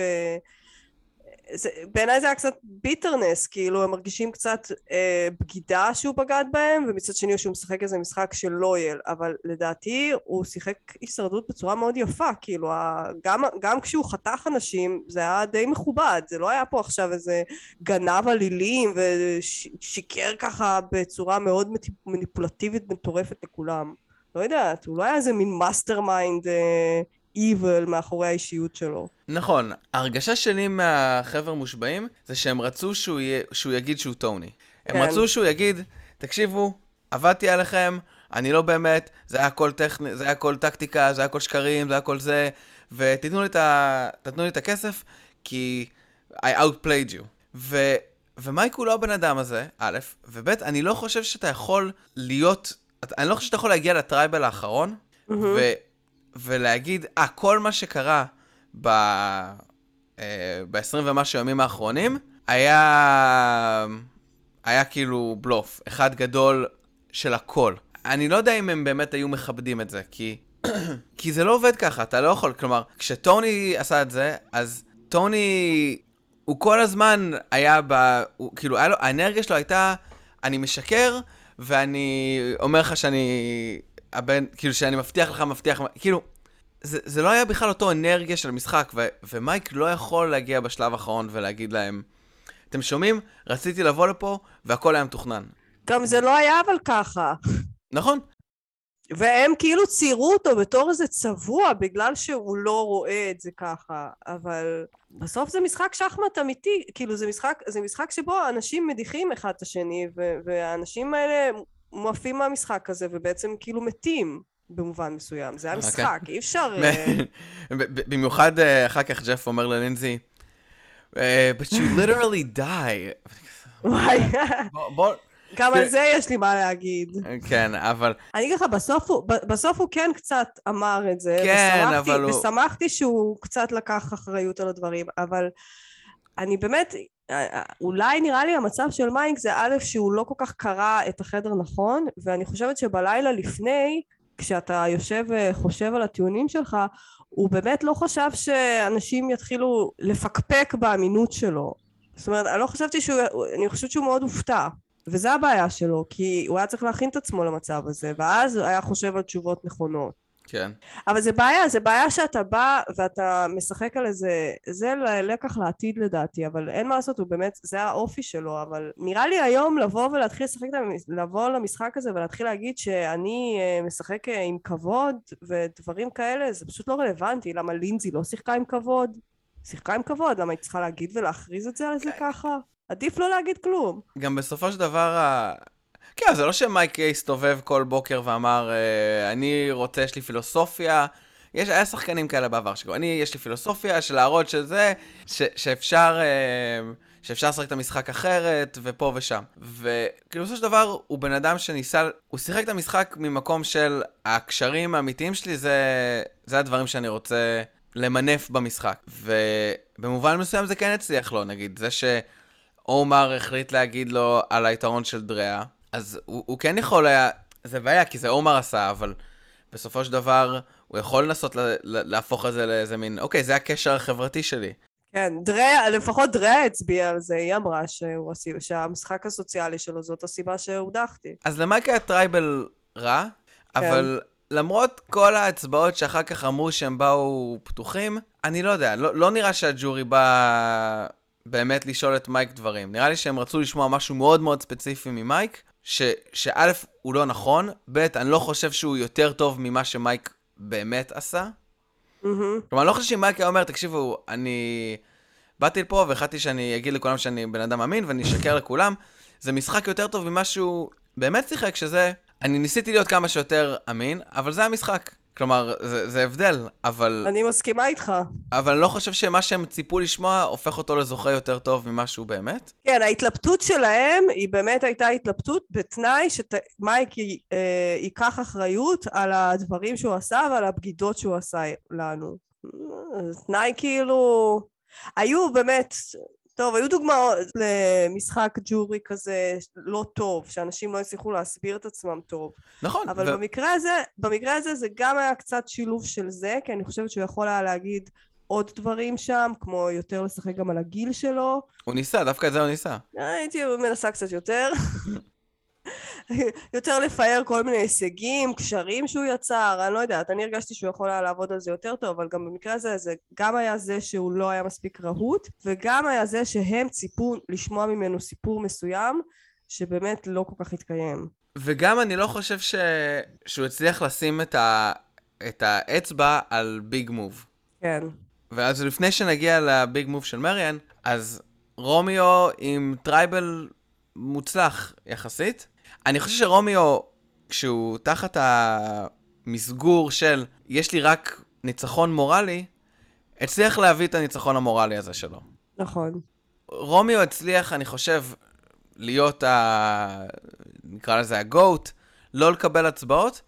S1: בעיניי זה היה קצת bitterness, כאילו הם מרגישים קצת אה, בגידה שהוא בגד בהם, ומצד שני שהוא משחק איזה משחק של לויאל, אבל לדעתי הוא שיחק הישרדות בצורה מאוד יפה, כאילו ה, גם, גם כשהוא חתך אנשים זה היה די מכובד, זה לא היה פה עכשיו איזה גנב אלילים ושיקר ככה בצורה מאוד מניפולטיבית מטורפת לכולם. לא יודעת, הוא לא היה איזה מין mastermind אה, evil מאחורי האישיות שלו.
S2: נכון, ההרגשה שלי מהחבר'ה מושבעים זה שהם רצו שהוא, יהיה, שהוא יגיד שהוא טוני. הם
S1: כן.
S2: רצו שהוא יגיד, תקשיבו, עבדתי עליכם, אני לא באמת, זה היה הכל טכני, זה היה הכל טקטיקה, זה היה הכל שקרים, זה היה הכל זה, ותיתנו לי את, ה... לי את הכסף, כי I outplayed you. ו... ומייק הוא לא הבן אדם הזה, א', וב', אני לא חושב שאתה יכול להיות, אני לא חושב שאתה יכול להגיע לטרייבל האחרון, ו... ולהגיד, אה, כל מה שקרה ב... אה, ב-20 ומשהו ימים האחרונים, היה... היה כאילו בלוף, אחד גדול של הכל. אני לא יודע אם הם באמת היו מכבדים את זה, כי... כי זה לא עובד ככה, אתה לא יכול, כלומר, כשטוני עשה את זה, אז טוני, הוא כל הזמן היה ב... הוא, כאילו, היה לו, האנרגיה שלו הייתה, אני משקר, ואני אומר לך שאני... הבן, כאילו, שאני מבטיח לך, מבטיח, כאילו, זה, זה לא היה בכלל אותו אנרגיה של המשחק, ו, ומייק לא יכול להגיע בשלב האחרון ולהגיד להם, אתם שומעים? רציתי לבוא לפה, והכל היה מתוכנן.
S1: גם זה לא היה אבל ככה.
S2: נכון?
S1: והם כאילו ציירו אותו בתור איזה צבוע בגלל שהוא לא רואה את זה ככה, אבל בסוף זה משחק שחמט אמיתי, כאילו זה משחק, זה משחק שבו אנשים מדיחים אחד את השני, והאנשים האלה מועפים מהמשחק הזה ובעצם כאילו מתים במובן מסוים, זה היה
S2: אוקיי.
S1: משחק, אי אפשר... אה,
S2: במיוחד אה, אחר כך ג'ף אומר ללינזי, "אה, but you literally die.
S1: גם על זה יש לי מה להגיד.
S2: כן, אבל
S1: אני אגיד לך, בסוף הוא, ב- בסוף הוא כן קצת אמר את זה,
S2: כן,
S1: ושמחתי,
S2: אבל הוא-
S1: ושמחתי שהוא קצת לקח אחריות על הדברים, אבל אני באמת, אולי נראה לי המצב של מייק זה א', שהוא לא כל כך קרא את החדר נכון, ואני חושבת שבלילה לפני, כשאתה יושב וחושב על הטיעונים שלך, הוא באמת לא חשב שאנשים יתחילו לפקפק באמינות שלו. זאת אומרת, אני לא חשבתי שהוא, אני חושבת שהוא מאוד הופתע. וזה הבעיה שלו, כי הוא היה צריך להכין את עצמו למצב הזה, ואז היה חושב על תשובות נכונות.
S2: כן.
S1: אבל זה בעיה, זה בעיה שאתה בא ואתה משחק על איזה, זה לקח לעתיד לדעתי, אבל אין מה לעשות, הוא באמת, זה האופי שלו, אבל נראה לי היום לבוא ולהתחיל לשחק, לבוא למשחק הזה ולהתחיל להגיד שאני אה, משחק אה, עם כבוד ודברים כאלה, זה פשוט לא רלוונטי, למה לינזי לא שיחקה עם כבוד? שיחקה עם כבוד, למה היא צריכה להגיד ולהכריז את זה על זה ככה? עדיף לא להגיד כלום.
S2: גם בסופו של דבר. כן, זה לא שמייק הסתובב כל בוקר ואמר, אה, אני רוצה, יש לי פילוסופיה. יש, היה שחקנים כאלה בעבר, שכאילו, אני, יש לי פילוסופיה של להראות שזה, ש, שאפשר, אה, שאפשר לשחק את המשחק אחרת, ופה ושם. וכאילו, בסופו של דבר, הוא בן אדם שניסה, הוא שיחק את המשחק ממקום של הקשרים האמיתיים שלי, זה, זה הדברים שאני רוצה למנף במשחק. ובמובן מסוים זה כן הצליח לו, נגיד, זה ש... עומר החליט להגיד לו על היתרון של דריה, אז הוא, הוא כן יכול היה, זה בעיה, כי זה עומר עשה, אבל בסופו של דבר, הוא יכול לנסות לה, לה, להפוך את זה לאיזה מין, אוקיי, זה הקשר החברתי שלי.
S1: כן, דריה, לפחות דריה הצביעה על זה, היא אמרה שהוא שהמשחק הסוציאלי שלו זאת הסיבה שהודחתי.
S2: אז למייק היה tribal רע, אבל למרות כל ההצבעות שאחר כך אמרו שהם באו פתוחים, אני לא יודע, לא, לא נראה שהג'ורי בא באמת לשאול את מייק דברים. נראה לי שהם רצו לשמוע משהו מאוד מאוד ספציפי ממייק, ש, שא' הוא לא נכון, ב' אני לא חושב שהוא יותר טוב ממה שמייק באמת עשה.
S1: מהמם.
S2: כלומר, אני לא חושב שאם מייק היה אומר, תקשיבו, אני באתי לפה והחלטתי שאני אגיד לכולם שאני בן אדם אמין ואני אשקר לכולם. זה משחק יותר טוב ממה שהוא באמת שיחק, שזה... אני ניסיתי להיות כמה שיותר אמין, אבל זה המשחק. כלומר, זה, זה הבדל, אבל,
S1: אני מסכימה איתך.
S2: אבל אני לא חושב שמה שהם ציפו לשמוע הופך אותו לזוכה יותר טוב ממה שהוא באמת.
S1: כן, ההתלבטות שלהם היא באמת הייתה התלבטות בתנאי שמייק י- אה, ייקח אחריות על הדברים שהוא עשה ועל הבגידות שהוא עשה לנו. אה, תנאי כאילו... היו באמת... טוב, היו דוגמאות למשחק ג'ורי כזה לא טוב, שאנשים לא הצליחו להסביר את עצמם טוב.
S2: נכון,
S1: אבל
S2: ו-
S1: במקרה הזה, במקרה הזה זה גם היה קצת שילוב של זה, כי אני חושבת שהוא יכול היה להגיד עוד דברים שם, כמו יותר לשחק גם על הגיל שלו.
S2: הוא ניסה, דווקא את זה הוא ניסה.
S1: הייתי מנסה קצת יותר. יותר לפאר כל מיני הישגים, קשרים שהוא יצר, אני לא יודעת, אני הרגשתי שהוא יכול היה לעבוד על זה יותר טוב, אבל גם במקרה הזה זה גם היה זה שהוא לא היה מספיק רהוט, וגם היה זה שהם ציפו לשמוע ממנו סיפור מסוים, שבאמת לא כל כך התקיים.
S2: וגם אני לא חושב ש... שהוא הצליח לשים את, ה... את האצבע על big move.
S1: כן.
S2: ואז לפני שנגיע ל big move של מריאן, אז רומיו עם tribal מוצלח יחסית. אני חושב שרומיו, כשהוא תחת המסגור של יש לי רק ניצחון מורלי, הצליח להביא את הניצחון המורלי הזה שלו.
S1: נכון.
S2: רומיו הצליח, אני חושב, להיות ה... נקרא לזה ה goat, לא לקבל הצבעות,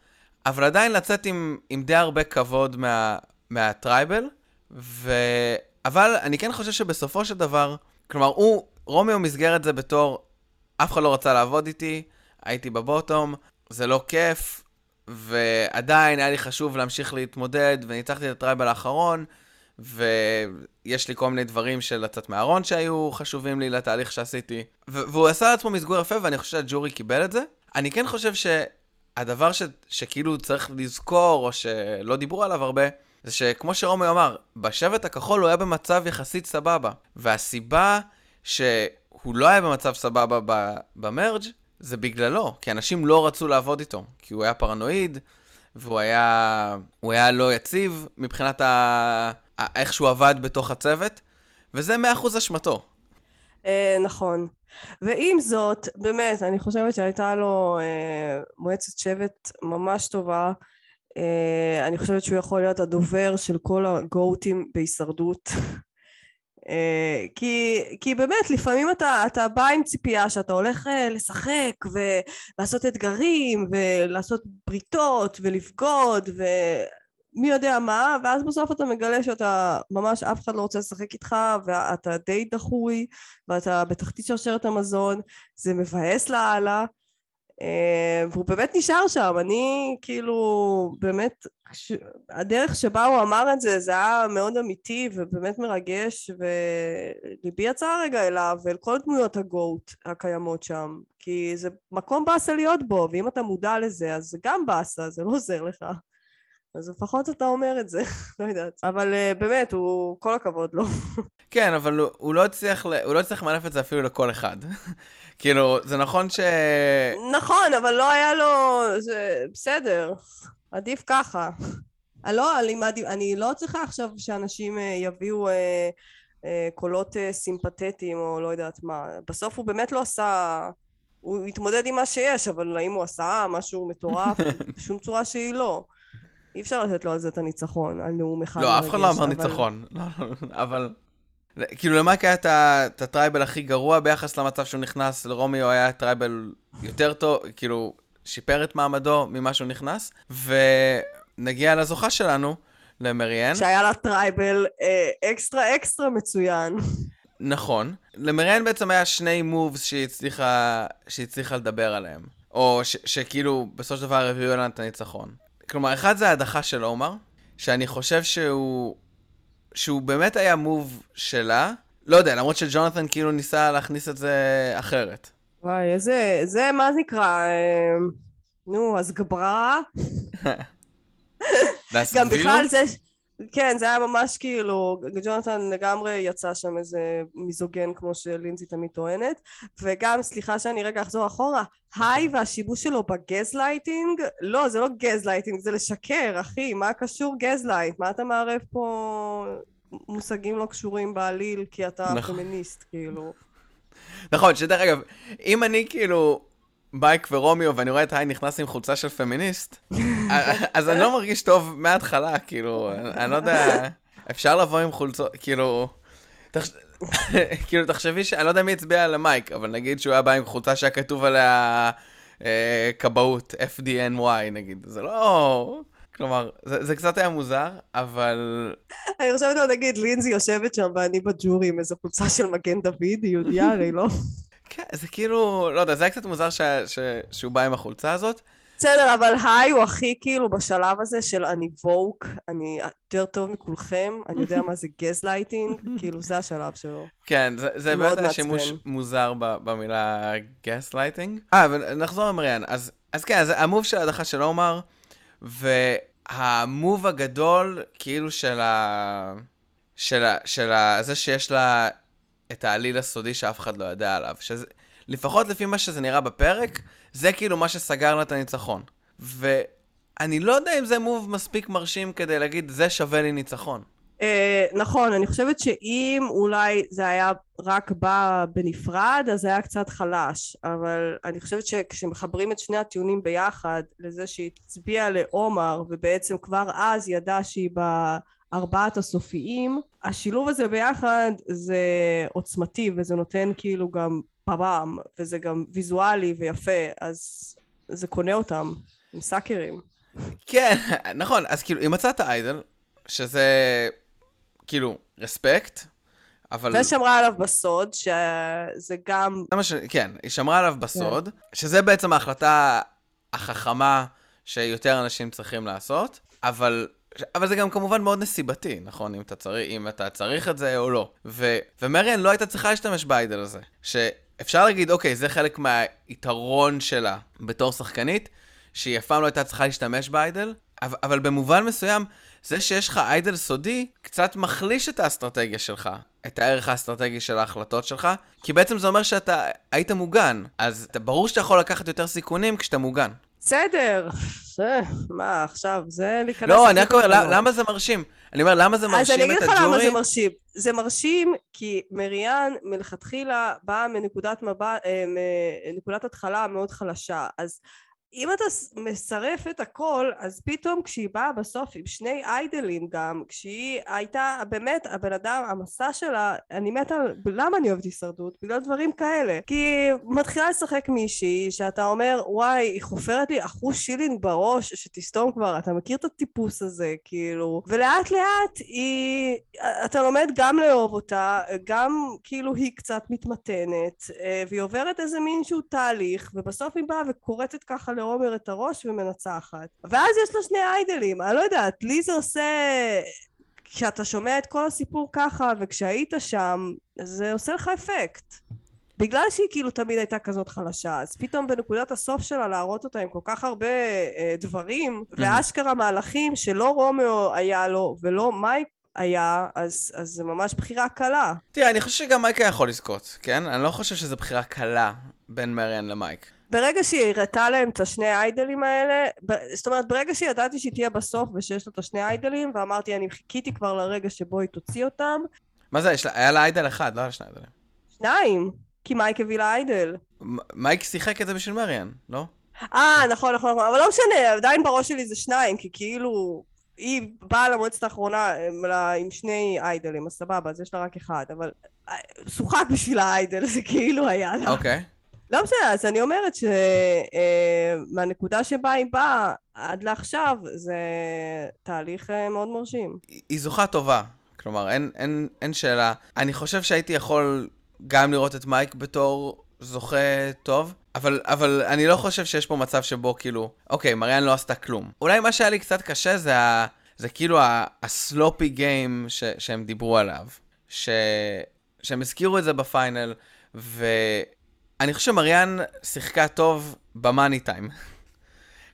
S2: אבל עדיין לצאת עם, עם די הרבה כבוד מה, מה tribal, ו... אבל אני כן חושב שבסופו של דבר, כלומר, הוא, רומיו מסגר את זה בתור, אף אחד לא רצה לעבוד איתי, הייתי ב bottom, זה לא כיף, ועדיין היה לי חשוב להמשיך להתמודד, וניצחתי את ה tribal האחרון, ויש לי כל מיני דברים של לצאת מהארון שהיו חשובים לי לתהליך שעשיתי. והוא עשה לעצמו מסגור יפה, ואני חושב שהג'ורי קיבל את זה. אני כן חושב שהדבר ש- שכאילו צריך לזכור, או שלא דיברו עליו הרבה, זה שכמו שרומי אמר, בשבט הכחול הוא היה במצב יחסית סבבה. והסיבה שהוא לא היה במצב סבבה במרג' זה בגללו, כי אנשים לא רצו לעבוד איתו, כי הוא היה פרנואיד, והוא היה, היה לא יציב מבחינת ה... איך שהוא עבד בתוך הצוות, וזה מאה אחוז אשמתו.
S1: אה, נכון. ועם זאת, באמת, אני חושבת שהייתה לו אה, מועצת שבט ממש טובה. אה, אני חושבת שהוא יכול להיות הדובר של כל הגוטים בהישרדות. אה, כי, כי באמת לפעמים אתה, אתה בא עם ציפייה שאתה הולך אה, לשחק ולעשות אתגרים ולעשות בריתות ולבגוד ומי יודע מה ואז בסוף אתה מגלה שאתה ממש אף אחד לא רוצה לשחק איתך ואתה די דחוי ואתה בתחתית שרשרת המזון זה מבאס לאללה והוא באמת נשאר שם, אני כאילו באמת, ש... הדרך שבה הוא אמר את זה, זה היה מאוד אמיתי ובאמת מרגש וליבי יצא רגע אליו ואל כל דמויות הגוט הקיימות שם כי זה מקום באסה להיות בו ואם אתה מודע לזה אז זה גם באסה, זה לא עוזר לך אז לפחות אתה אומר את זה, לא יודעת. אבל uh, באמת, הוא, כל הכבוד לו.
S2: כן, אבל הוא, הוא לא הצליח, הוא לא הצליח למנף את זה אפילו לכל אחד. כאילו, זה נכון ש...
S1: נכון, אבל לא היה לו... זה בסדר, עדיף ככה. לא, אני, אני לא צריכה עכשיו שאנשים uh, יביאו uh, uh, קולות uh, סימפתטיים או לא יודעת מה. בסוף הוא באמת לא עשה... הוא התמודד עם מה שיש, אבל האם הוא עשה משהו מטורף? בשום צורה שהיא לא. אי אפשר לתת לו על זה את הניצחון, על נאום אחד.
S2: לא, אף אחד לא אמר ניצחון. לא, לא, אבל... כאילו למייק היה את ה tribal הכי גרוע ביחס למצב שהוא נכנס, לרומיו היה tribal יותר טוב, כאילו, שיפר את מעמדו ממה שהוא נכנס, ונגיע לזוכה שלנו, למריאן.
S1: שהיה לה tribal אה, אקסטרה אקסטרה מצוין.
S2: נכון. למריאן בעצם היה שני moves שהיא הצליחה, שהיא הצליחה לדבר עליהם. או ש, שכאילו בסופו של דבר הביאו לנו את הניצחון. כלומר, אחד זה ההדחה של עומר, שאני חושב שהוא... שהוא באמת היה מוב שלה. לא יודע, למרות שג'ונתן כאילו ניסה להכניס את זה אחרת.
S1: וואי, איזה... זה מה נקרא? אה, נו, אז גברה. גם בכלל זה... כן, זה היה ממש כאילו, ג'ונתן לגמרי יצא שם איזה מיזוגן כמו שלינזי תמיד טוענת, וגם, סליחה שאני רגע אחזור אחורה, היי והשיבוש שלו בגזלייטינג, לא, זה לא גזלייטינג, זה לשקר, אחי, מה קשור gaslight? מה אתה מערב פה מושגים לא קשורים בעליל כי אתה נכון. פמיניסט, כאילו?
S2: נכון, שדרך אגב, אם אני כאילו מייק ורומיו, ואני רואה את היי נכנס עם חולצה של פמיניסט, אז אני לא מרגיש טוב מההתחלה, כאילו, אני לא יודע, אפשר לבוא עם חולצות, כאילו, כאילו, תחשבי ש... אני לא יודע מי הצביע על המייק, אבל נגיד שהוא היה בא עם חולצה שהיה כתוב עליה אה, כבאות, FDNY נגיד, זה לא... כלומר, זה, זה קצת היה מוזר, אבל...
S1: אני חושבת, נגיד, לינזי יושבת שם ואני בג'ורי עם איזו חולצה של מגן דוד, היא יהודייה הרי, לא?
S2: כן, זה כאילו, לא יודע, זה היה קצת מוזר ש... ש... שהוא בא עם החולצה הזאת.
S1: בסדר, אבל היי הוא הכי כאילו בשלב הזה של אני woke, אני יותר טוב מכולכם, אני יודע מה זה גזלייטינג, כאילו זה השלב שלו.
S2: כן, זה, זה באמת שימוש מוזר במילה גזלייטינג. אה, אבל נחזור למריאן. אז, אז כן, אז ה move של ההדחה של עומר, וה move הגדול, כאילו של ה... של ה... של ה... זה שיש לה את ה idol הסודי שאף אחד לא יודע עליו. שזה, לפחות לפי מה שזה נראה בפרק, זה כאילו מה שסגר לה את הניצחון. אני לא יודע אם זה move מספיק מרשים כדי להגיד, זה שווה לי ניצחון.
S1: Uh, נכון, אני חושבת שאם אולי זה היה רק בא בנפרד, אז זה היה קצת חלש, אבל אני חושבת שכשמחברים את שני הטיעונים ביחד, לזה שהיא הצביעה לעומר, ובעצם כבר אז ידעה שהיא בארבעת הסופיים, השילוב הזה ביחד זה עוצמתי, וזה נותן כאילו גם פאבאם, וזה גם ויזואלי ויפה, אז זה קונה אותם, עם סאקרים.
S2: כן, נכון, אז כאילו, אם מצאת איידל, שזה כאילו, רספקט, אבל...
S1: ושמרה עליו בסוד, שזה גם...
S2: ש... כן, היא שמרה עליו בסוד, כן. שזה בעצם ההחלטה החכמה שיותר אנשים צריכים לעשות, אבל... אבל זה גם כמובן מאוד נסיבתי, נכון? אם אתה צריך, אם אתה צריך את זה או לא. ו... ומריאן לא הייתה צריכה להשתמש באיידל הזה. שאפשר להגיד, אוקיי, זה חלק מהיתרון שלה בתור שחקנית, שהיא אף פעם לא הייתה צריכה להשתמש באיידל, אבל, אבל במובן מסוים, זה שיש לך איידל סודי, קצת מחליש את האסטרטגיה שלך, את הערך האסטרטגי של ההחלטות שלך, כי בעצם זה אומר שאתה היית מוגן, אז אתה, ברור שאתה יכול לקחת יותר סיכונים כשאתה מוגן.
S1: בסדר, זה, מה עכשיו, זה להיכנס...
S2: לא, אני רק אומר, למה זה מרשים? אני אומר, למה זה מרשים את הג'ורי?
S1: אז אני אגיד לך למה זה מרשים. זה מרשים כי מריאן מלכתחילה באה מנקודת מבט, אה, מנקודת התחלה מאוד חלשה. אז אם אתה מסרף את הכל, אז פתאום כשהיא באה בסוף עם שני איידלים גם, כשהיא הייתה באמת הבן אדם, המסע שלה, אני מתה. למה אני אוהבת הישרדות? בגלל דברים כאלה. כי מתחילה לשחק מישהי שאתה אומר, וואי, היא חופרת לי אחוז שילינג בראש, שתסתום כבר, אתה מכיר את הטיפוס הזה, כאילו. ולאט לאט היא... אתה לומד גם לאהוב אותה, גם כאילו היא קצת מתמתנת, אה, והיא עוברת איזה מין שהוא תהליך, ובסוף היא באה וקורצת ככה לעומר את הראש ומנצחת. ואז יש לה שני איידלים, אני לא יודעת, לי זה עושה... כשאתה שומע את כל הסיפור ככה, וכשהיית שם, זה עושה לך אפקט. בגלל שהיא כאילו תמיד הייתה כזאת חלשה, אז פתאום בנקודת הסוף שלה להראות אותה עם כל כך הרבה אה, דברים, ואשכרה מהלכים שלא רומיו היה לו ולא מייק היה, אז, אז זה ממש בחירה קלה.
S2: תראה, אני חושב שגם מייק היה יכול לזכות, כן? אני לא חושב שזו בחירה קלה בין מריאן למייק.
S1: ברגע שהיא הראתה להם את השני האיידלים האלה, זאת אומרת ברגע שידעתי שהיא תהיה בסוף ושיש לה את השני האיידלים, ואמרתי אני חיכיתי כבר לרגע שבו היא תוציא אותם.
S2: מה זה, היה לה איידל אחד, לא היה לה שני איידלים.
S1: שניים, כי מייק הביא לה איידל.
S2: מייק שיחק את זה בשביל מריאן, לא?
S1: אה, נכון, נכון, נכון, אבל לא משנה, עדיין בראש שלי זה שניים, כי כאילו... היא באה למועצת האחרונה עם שני איידלים, אז סבבה, אז יש לה רק אחד, אבל אה, שוחק בשביל האיידל, זה כאילו היה לה.
S2: אוקיי. Okay.
S1: לא בסדר, אז אני אומרת שמהנקודה שבה היא באה עד לעכשיו, זה תהליך אה, מאוד מרשים.
S2: היא זוכה טובה, כלומר, אין, אין, אין שאלה. אני חושב שהייתי יכול גם לראות את מייק בתור זוכה טוב, אבל, אבל אני לא חושב שיש פה מצב שבו כאילו, אוקיי, מריאן לא עשתה כלום. אולי מה שהיה לי קצת קשה זה, ה, זה כאילו הסלופי גיים ש, שהם דיברו עליו. ש, שהם הזכירו את זה בפיינל, ו... אני חושב שמריאן שיחקה טוב במאני טיים.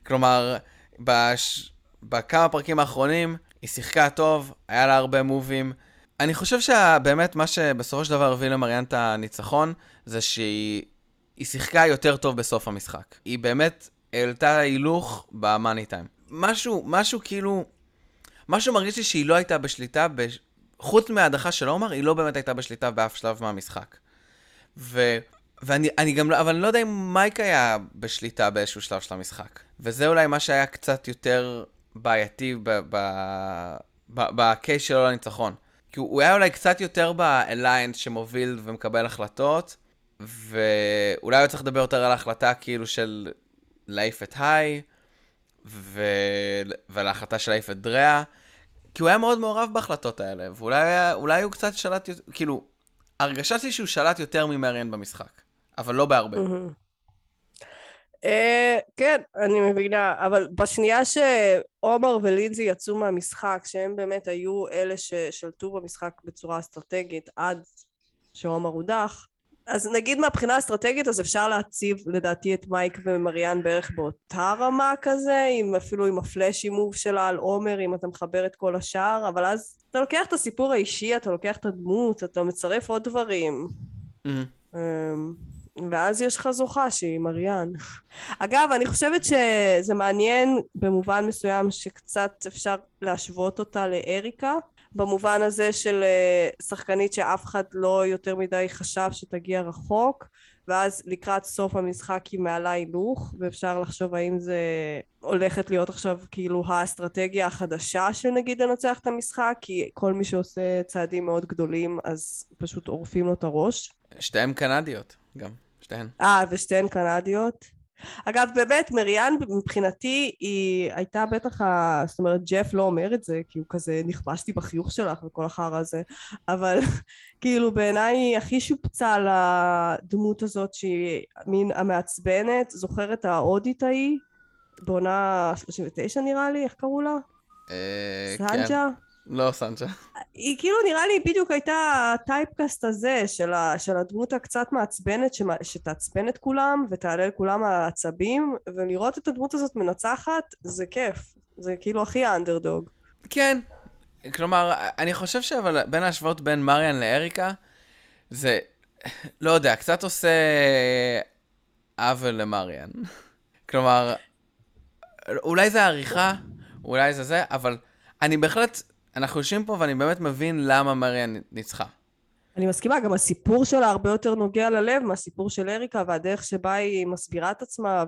S2: כלומר, בש... בכמה פרקים האחרונים היא שיחקה טוב, היה לה הרבה מובים. אני חושב שבאמת מה שבסופו של דבר הביא למריאן את הניצחון, זה שהיא שיחקה יותר טוב בסוף המשחק. היא באמת העלתה הילוך במאני טיים. משהו, משהו כאילו... משהו מרגיש לי שהיא לא הייתה בשליטה, ב... חוץ מההדחה של עומר, היא לא באמת הייתה בשליטה באף שלב מהמשחק. ו... ואני גם לא, אבל אני לא יודע אם מייק היה בשליטה באיזשהו שלב של המשחק. וזה אולי מה שהיה קצת יותר בעייתי בקייס שלו לניצחון. כי הוא היה אולי קצת יותר באליינס שמוביל ומקבל החלטות, ואולי הוא צריך לדבר יותר על ההחלטה כאילו של להעיף את היי, ו... ועל ההחלטה של להעיף את דריה, כי הוא היה מאוד מעורב בהחלטות האלה, ואולי הוא קצת שלט, כאילו, הרגשה שלי שהוא שלט יותר ממריאן במשחק. אבל לא בהרבה.
S1: אה, כן, אני מבינה, אבל בשנייה שעומר ולינזי יצאו מהמשחק, שהם באמת היו אלה ששלטו במשחק בצורה אסטרטגית עד שעומר הודח, אז נגיד מהבחינה האסטרטגית אז אפשר להציב לדעתי את מייק ומריאן בערך באותה רמה כזה, עם, אפילו עם הפלאשי מוב שלה על עומר, אם אתה מחבר את כל השאר, אבל אז אתה לוקח את הסיפור האישי, אתה לוקח את הדמות, אתה מצרף עוד דברים. Mm-hmm. ואז יש לך זוכה שהיא מריאן. אגב, אני חושבת שזה מעניין במובן מסוים שקצת אפשר להשוות אותה לאריקה, במובן הזה של אה, שחקנית שאף אחד לא יותר מדי חשב שתגיע רחוק, ואז לקראת סוף המשחק היא מעלה הילוך, ואפשר לחשוב האם זה הולכת להיות עכשיו כאילו האסטרטגיה החדשה של נגיד לנצח את המשחק, כי כל מי שעושה צעדים מאוד גדולים אז פשוט עורפים לו את הראש.
S2: שתיהן קנדיות, גם, שתיהן.
S1: אה, ושתיהן קנדיות. אגב, באמת, מריאן מבחינתי היא הייתה בטח, ה... זאת אומרת, ג'ף לא אומר את זה, כי הוא כזה, נכבשתי בחיוך שלך וכל החרא הזה, אבל כאילו בעיניי היא הכי שופצה לדמות הזאת שהיא מין המעצבנת, זוכרת ההודית ההיא? בעונה 39 נראה לי, איך קראו לה?
S2: אה,
S1: סנג'ה?
S2: לא סנג'ה.
S1: היא כאילו נראה לי בדיוק הייתה הטייפקאסט הזה של, ה, של הדמות הקצת מעצבנת שמה, שתעצבן את כולם ותעלה לכולם העצבים ולראות את הדמות הזאת מנצחת זה כיף זה כאילו הכי האנדרדוג
S2: כן. כלומר, אני חושב שאבל בין ההשוואות בין מריאן לאריקה, זה, לא יודע, קצת עושה עוול למריאן. כלומר, אולי זה עריכה, אולי זה זה, אבל אני בהחלט, אנחנו יושבים פה ואני באמת מבין למה מריאן ניצחה.
S1: אני מסכימה גם הסיפור שלה הרבה יותר נוגע ללב מהסיפור של אריקה והדרך שבה היא מסבירה את עצמה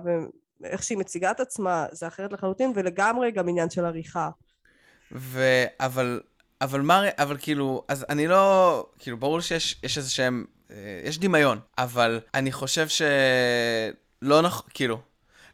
S1: ואיך שהיא מציגה את עצמה זה אחרת לחלוטין ולגמרי גם עניין של עריכה
S2: ו... אבל, אבל מה, אבל כאילו, אז אני לא, כאילו, ברור שיש יש איזה שהם, אה, יש דמיון, אבל אני חושב שלא נכון, כאילו,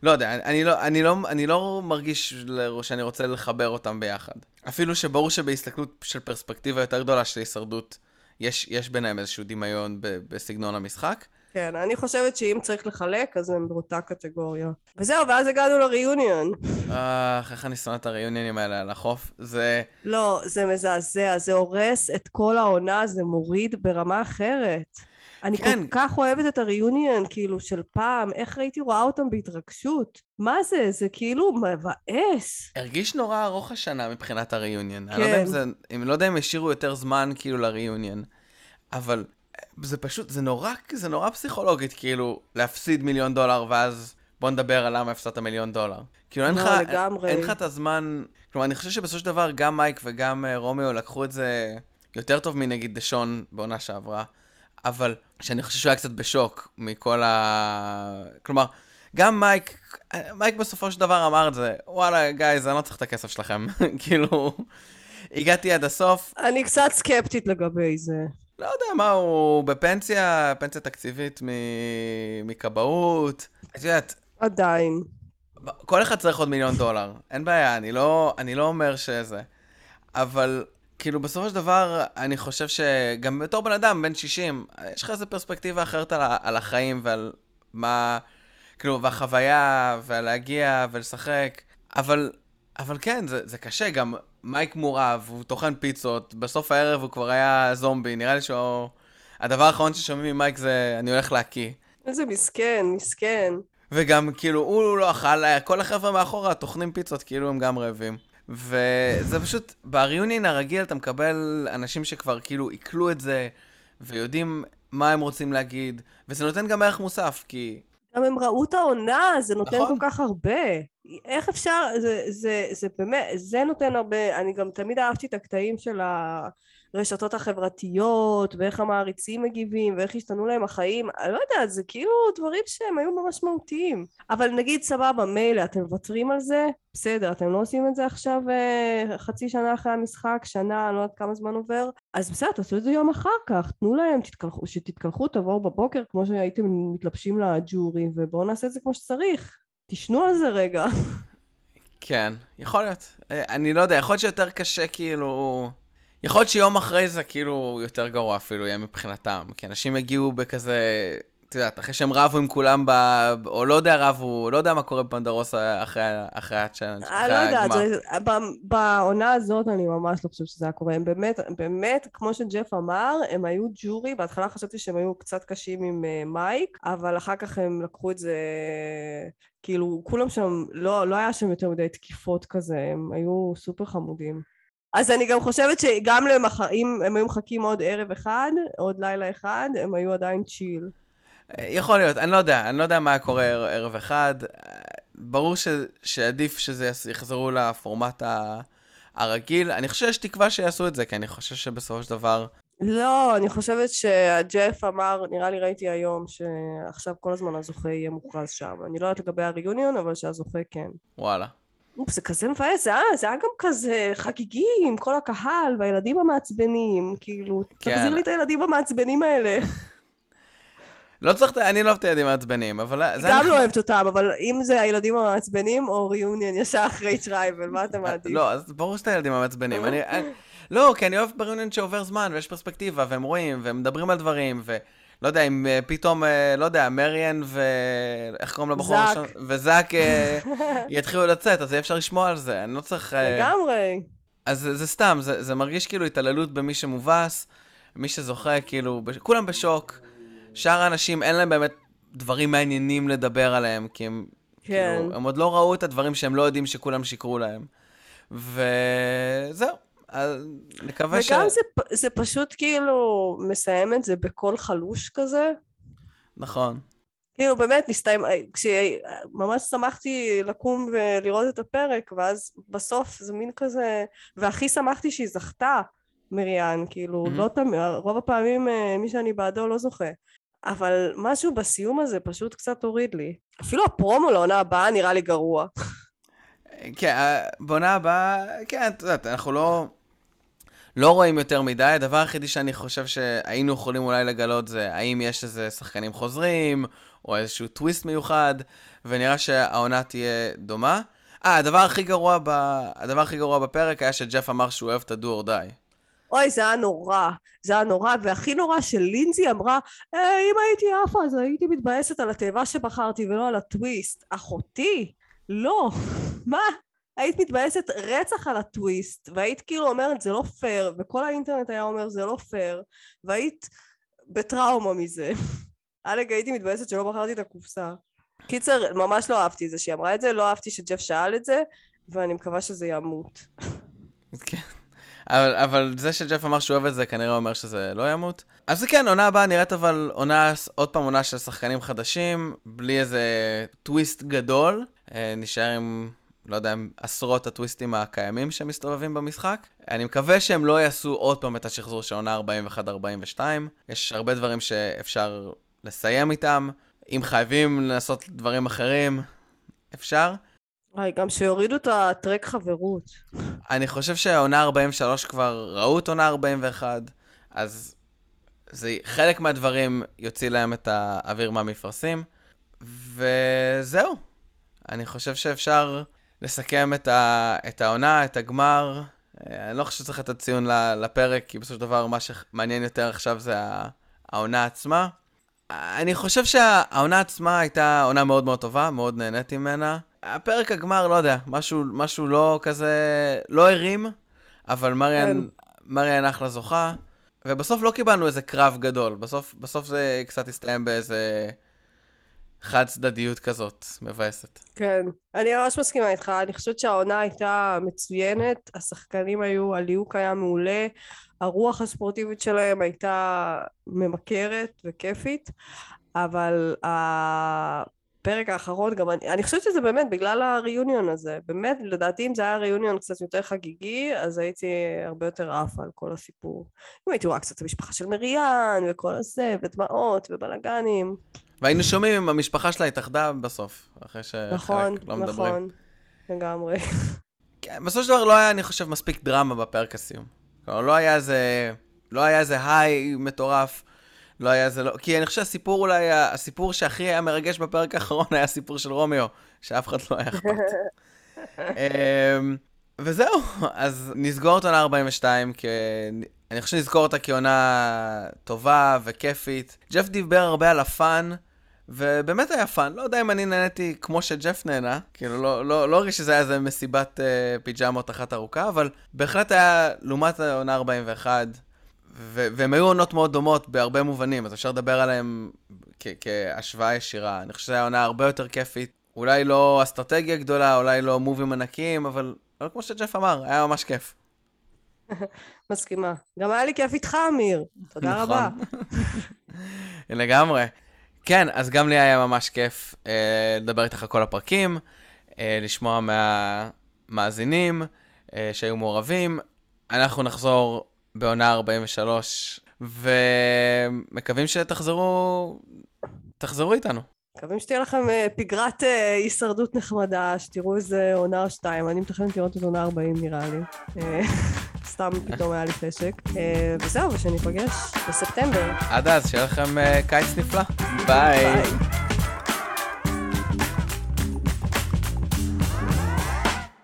S2: לא יודע, אני לא, אני לא, אני לא מרגיש שאני רוצה לחבר אותם ביחד. אפילו שברור שבהסתכלות של פרספקטיבה יותר גדולה של הישרדות, יש, יש ביניהם איזשהו דמיון ב, בסגנון המשחק.
S1: כן, אני חושבת שאם צריך לחלק, אז הם באותה קטגוריה. וזהו, ואז הגענו לריאוניון.
S2: אה, איך אני שונא את הריאוניונים האלה על החוף. זה...
S1: לא, זה מזעזע, זה הורס את כל העונה, זה מוריד ברמה אחרת. אני
S2: כן.
S1: כל כך אוהבת את הריאוניון, כאילו, של פעם, איך הייתי רואה אותם בהתרגשות. מה זה? זה כאילו מבאס.
S2: הרגיש נורא ארוך השנה מבחינת הריאוניון. אני לא
S1: כן.
S2: יודע אם זה... אם לא יודע אם השאירו יותר זמן כאילו לריאוניון. אבל זה פשוט, זה נורא, זה נורא פסיכולוגית, כאילו, להפסיד מיליון דולר ואז בוא נדבר על למה הפסדת מיליון דולר. כאילו, אין
S1: לא,
S2: לך. אין לך את הזמן... כלומר, אני חושב שבסופו של דבר גם מייק וגם אה, רומיו לקחו את זה יותר טוב מנגיד דשון בעונה שעברה, אבל שאני חושב שהוא היה קצת בשוק מכל ה... כלומר, גם מייק, מייק בסופו של דבר אמר את זה, וואלה, גייז, אני לא צריך את הכסף שלכם. כאילו, הגעתי עד הסוף,
S1: אני קצת סקפטית לגבי זה.
S2: לא יודע מה, הוא בפנסיה, פנסיה תקציבית מכבאות. את יודעת,
S1: עדיין.
S2: כל אחד צריך עוד מיליון דולר. אין בעיה, אני לא, אני לא אומר שזה. אבל, כאילו, בסופו של דבר, אני חושב שגם בתור בן אדם, בן 60, יש לך איזו פרספקטיבה אחרת על, על החיים ועל מה... כאילו, והחוויה, ולהגיע ולשחק. אבל, אבל כן, זה, זה קשה. גם מייק מורעב, הוא טוחן פיצות, בסוף הערב הוא כבר היה זומבי. נראה לי שהוא... הדבר האחרון ששומעים ממייק זה, אני הולך להקיא.
S1: איזה מסכן, מסכן.
S2: וגם, כאילו, הוא לא אכל, כל החבר'ה מאחורה טוחנים פיצות, כאילו הם גם רעבים. וזה פשוט, בריאיונין הרגיל אתה מקבל אנשים שכבר כאילו עיכלו את זה, ויודעים מה הם רוצים להגיד, וזה נותן גם ערך מוסף, כי...
S1: גם הם ראו את העונה, זה נותן
S2: נכון.
S1: כל כך הרבה. איך אפשר, זה, זה, זה באמת, זה נותן הרבה, אני גם תמיד אהבתי את הקטעים של הרשתות החברתיות, ואיך המעריצים מגיבים, ואיך השתנו להם החיים, אני לא יודעת, זה כאילו דברים שהם היו ממש מהותיים. אבל נגיד, סבבה, מילא, אתם מוותרים על זה? בסדר, אתם לא עושים את זה עכשיו אה, חצי שנה אחרי המשחק, שנה, אני לא יודעת כמה זמן עובר, אז בסדר, תעשו את זה יום אחר כך, תנו להם, תתקלחו, שתתקלחו, תבואו בבוקר כמו שהייתם מתלבשים לג'ורי, ובואו נעשה את זה כמו שצריך. תשנו על זה רגע.
S2: כן, יכול להיות. אה, אני לא יודע, יכול להיות שיותר קשה, כאילו... יכול להיות שיום אחרי זה, כאילו, יותר גרוע אפילו יהיה מבחינתם. כי אנשים הגיעו בכזה... את יודעת, אחרי שהם רבו עם כולם ב... או לא יודע, רבו, לא יודע מה קורה בפונדרוסה אחרי, אחרי ה challenge,
S1: אני
S2: אחרי
S1: לא יודעת, בעונה הזאת אני ממש לא חושבת שזה היה קורה. הם באמת, באמת, כמו שג'ף אמר, הם היו ג'ורי, בהתחלה חשבתי שהם היו קצת קשים עם אה, מייק, אבל אחר כך הם לקחו את זה, כאילו, כולם שם, לא, לא היה שם יותר מדי תקיפות כזה, הם היו סופר חמודים. אז אני גם חושבת שגם למחר, אם הם היו מחכים עוד ערב אחד, עוד לילה אחד, הם היו עדיין צ'יל.
S2: יכול להיות, אני לא יודע, אני לא יודע מה קורה ערב אחד. ברור ש, שעדיף שזה יחזרו לפורמט ה, הרגיל. אני חושב שיש תקווה שיעשו את זה, כי אני חושב שבסופו של דבר...
S1: לא, אני חושבת שהג'ף אמר, נראה לי ראיתי היום, שעכשיו כל הזמן הזוכה יהיה מוכרז שם. אני לא יודעת לגבי הריוניון, אבל שהזוכה כן.
S2: וואלה.
S1: אוף, זה כזה מבאס, זה, זה היה גם כזה חגיגי עם כל הקהל והילדים המעצבנים, כאילו, כן. תחזיר לי את הילדים המעצבנים האלה.
S2: לא צריך, אני לא אוהב את הילדים המעצבנים, אבל...
S1: גם לא אוהבת אותם, אבל אם זה הילדים המעצבנים או reunion ישר אחרי tribal, מה אתה מעדיף?
S2: לא, אז ברור שאתה הילדים המעצבנים. לא, כי אני אוהב ב reunion שעובר זמן ויש פרספקטיבה, והם רואים, והם מדברים על דברים, ו... לא יודע, אם אה, פתאום, אה, לא יודע, מריאן ו... איך קוראים לבחור
S1: הראשון?
S2: וזאק אה, יתחילו לצאת, אז יהיה אפשר לשמוע על זה, אני לא צריך...
S1: לגמרי.
S2: אז זה, זה סתם, זה, זה מרגיש כאילו התעללות במי שמובס, מי שזוכה, כאילו, בש... כולם בשוק. שאר האנשים, אין להם באמת דברים מעניינים לדבר עליהם, כי הם, כן. כאילו, הם עוד לא ראו את הדברים שהם לא יודעים שכולם שיקרו להם. וזהו. אז נקווה
S1: ש... וגם זה, זה פשוט כאילו מסיים את זה בקול חלוש כזה.
S2: נכון.
S1: כאילו באמת נסתיים, כשממש שמחתי לקום ולראות את הפרק, ואז בסוף זה מין כזה, והכי שמחתי שהיא זכתה, מריאן, כאילו, mm-hmm. לא תמיד, רוב הפעמים אה, מי שאני בעדו לא זוכה. אבל משהו בסיום הזה פשוט קצת הוריד לי. אפילו הפרומו לעונה הבאה נראה לי גרוע.
S2: כן, אה, בעונה הבאה, כן, את יודעת, אנחנו לא... לא רואים יותר מדי, הדבר היחידי שאני חושב שהיינו יכולים אולי לגלות זה האם יש איזה שחקנים חוזרים, או איזשהו טוויסט מיוחד, ונראה שהעונה תהיה דומה. אה, הדבר הכי גרוע, ב... הדבר הכי גרוע בפרק היה שג'ף אמר שהוא אוהב את ה-do or die.
S1: אוי, זה היה נורא. זה היה נורא, והכי נורא שלינזי אמרה, אה, אם הייתי עפה אז הייתי מתבאסת על התיבה שבחרתי ולא על הטוויסט. אחותי, לא. מה? היית מתבאסת רצח על הטוויסט, והיית כאילו אומרת זה לא פייר, וכל האינטרנט היה אומר זה לא פייר, והיית בטראומה מזה. אלג הייתי מתבאסת שלא בחרתי את הקופסה. קיצר, ממש לא אהבתי את זה שהיא אמרה את זה, לא אהבתי שג'ף שאל את זה, ואני מקווה שזה ימות.
S2: כן. אבל, אבל זה שג'ף אמר שהוא אוהב את זה, כנראה אומר שזה לא ימות. אז כן, עונה הבאה נראית אבל עונה, עוד פעם עונה של שחקנים חדשים, בלי איזה טוויסט גדול. אה, נשאר עם לא יודע, עשרות הטוויסטים הקיימים שמסתובבים במשחק. אני מקווה שהם לא יעשו עוד פעם את השחזור של עונה 41-42. יש הרבה דברים שאפשר לסיים איתם. אם חייבים לעשות דברים אחרים, אפשר.
S1: וואי, גם שיורידו את הטרק חברות.
S2: אני חושב שהעונה 43 כבר ראו את עונה 41, אז זה חלק מהדברים יוציא להם את האוויר מהמפרשים, וזהו. אני חושב שאפשר לסכם את, ה, את העונה, את הגמר. אה, אני לא חושב שצריך לתת ציון לפרק, כי בסופו של דבר מה שמעניין יותר עכשיו זה העונה עצמה. אני חושב שהעונה עצמה הייתה עונה מאוד מאוד טובה, מאוד נהניתי ממנה. הפרק הגמר, לא יודע, משהו, משהו לא כזה, לא הרים, אבל מריאן, כן. מריאן אחלה זוכה. ובסוף לא קיבלנו איזה קרב גדול, בסוף, בסוף זה קצת הסתיים באיזה חד צדדיות כזאת, מבאסת.
S1: כן, אני ממש מסכימה איתך, אני חושבת שהעונה הייתה מצוינת, השחקנים היו, הליהוק היה מעולה, הרוח הספורטיבית שלהם הייתה ממכרת וכיפית, אבל הפרק האחרון גם, אני, אני חושבת שזה באמת בגלל הריוניון הזה, באמת לדעתי אם זה היה ריוניון קצת יותר חגיגי, אז הייתי הרבה יותר עפה על כל הסיפור. אם הייתי רואה קצת את המשפחה של מריאן וכל הזה, ודמעות ובלאגנים.
S2: והיינו שומעים אם המשפחה שלה התאחדה בסוף, אחרי שחלק
S1: נכון,
S2: לא מדברים.
S1: נכון, לגמרי.
S2: כן, בסופו של דבר לא היה, אני חושב, מספיק דרמה בפרק הסיום. כלומר, לא היה איזה, לא היה איזה היי מטורף. לא היה איזה, לא, כי אני חושב שהסיפור אולי, הסיפור שהכי היה מרגש בפרק האחרון היה הסיפור של רומיו, שאף אחד לא היה אכפת. אמ, וזהו, אז נסגור את עונה 42, כי אני חושב שנזכור אותה כעונה טובה וכיפית. ג'ף דיבר הרבה על הפאן. ובאמת היה fun, לא יודע אם אני נהניתי כמו שג'ף נהנה, כאילו לא, לא, לא הרגיש שזה היה איזה מסיבת אה, פיג'מות אחת ארוכה, אבל בהחלט היה, לעומת העונה 41, ו- והם היו עונות מאוד דומות בהרבה מובנים, אז אפשר לדבר עליהם כ- כהשוואה ישירה. אני חושב שזו הייתה עונה הרבה יותר כיפית, אולי לא אסטרטגיה גדולה, אולי לא מובים ענקיים, אבל, אבל כמו שג'ף אמר, היה ממש כיף.
S1: מסכימה. גם היה לי כיף איתך, אמיר. תודה נכון. רבה.
S2: לגמרי. כן, אז גם לי היה ממש כיף אה, לדבר איתך על כל הפרקים, אה, לשמוע מהמאזינים אה, שהיו מעורבים. אנחנו נחזור בעונה 43, ומקווים שתחזרו תחזרו איתנו.
S1: מקווים שתהיה לכם אה, פגרת אה, הישרדות נחמדה, שתראו איזה עונה או שתיים. אני מתכננת לראות את עונה 40 נראה לי. אה, סתם פתאום היה לי חשק. וזהו, ושניפגש בספטמבר.
S2: עד אז, שיהיה לכם קיץ נפלא. ביי.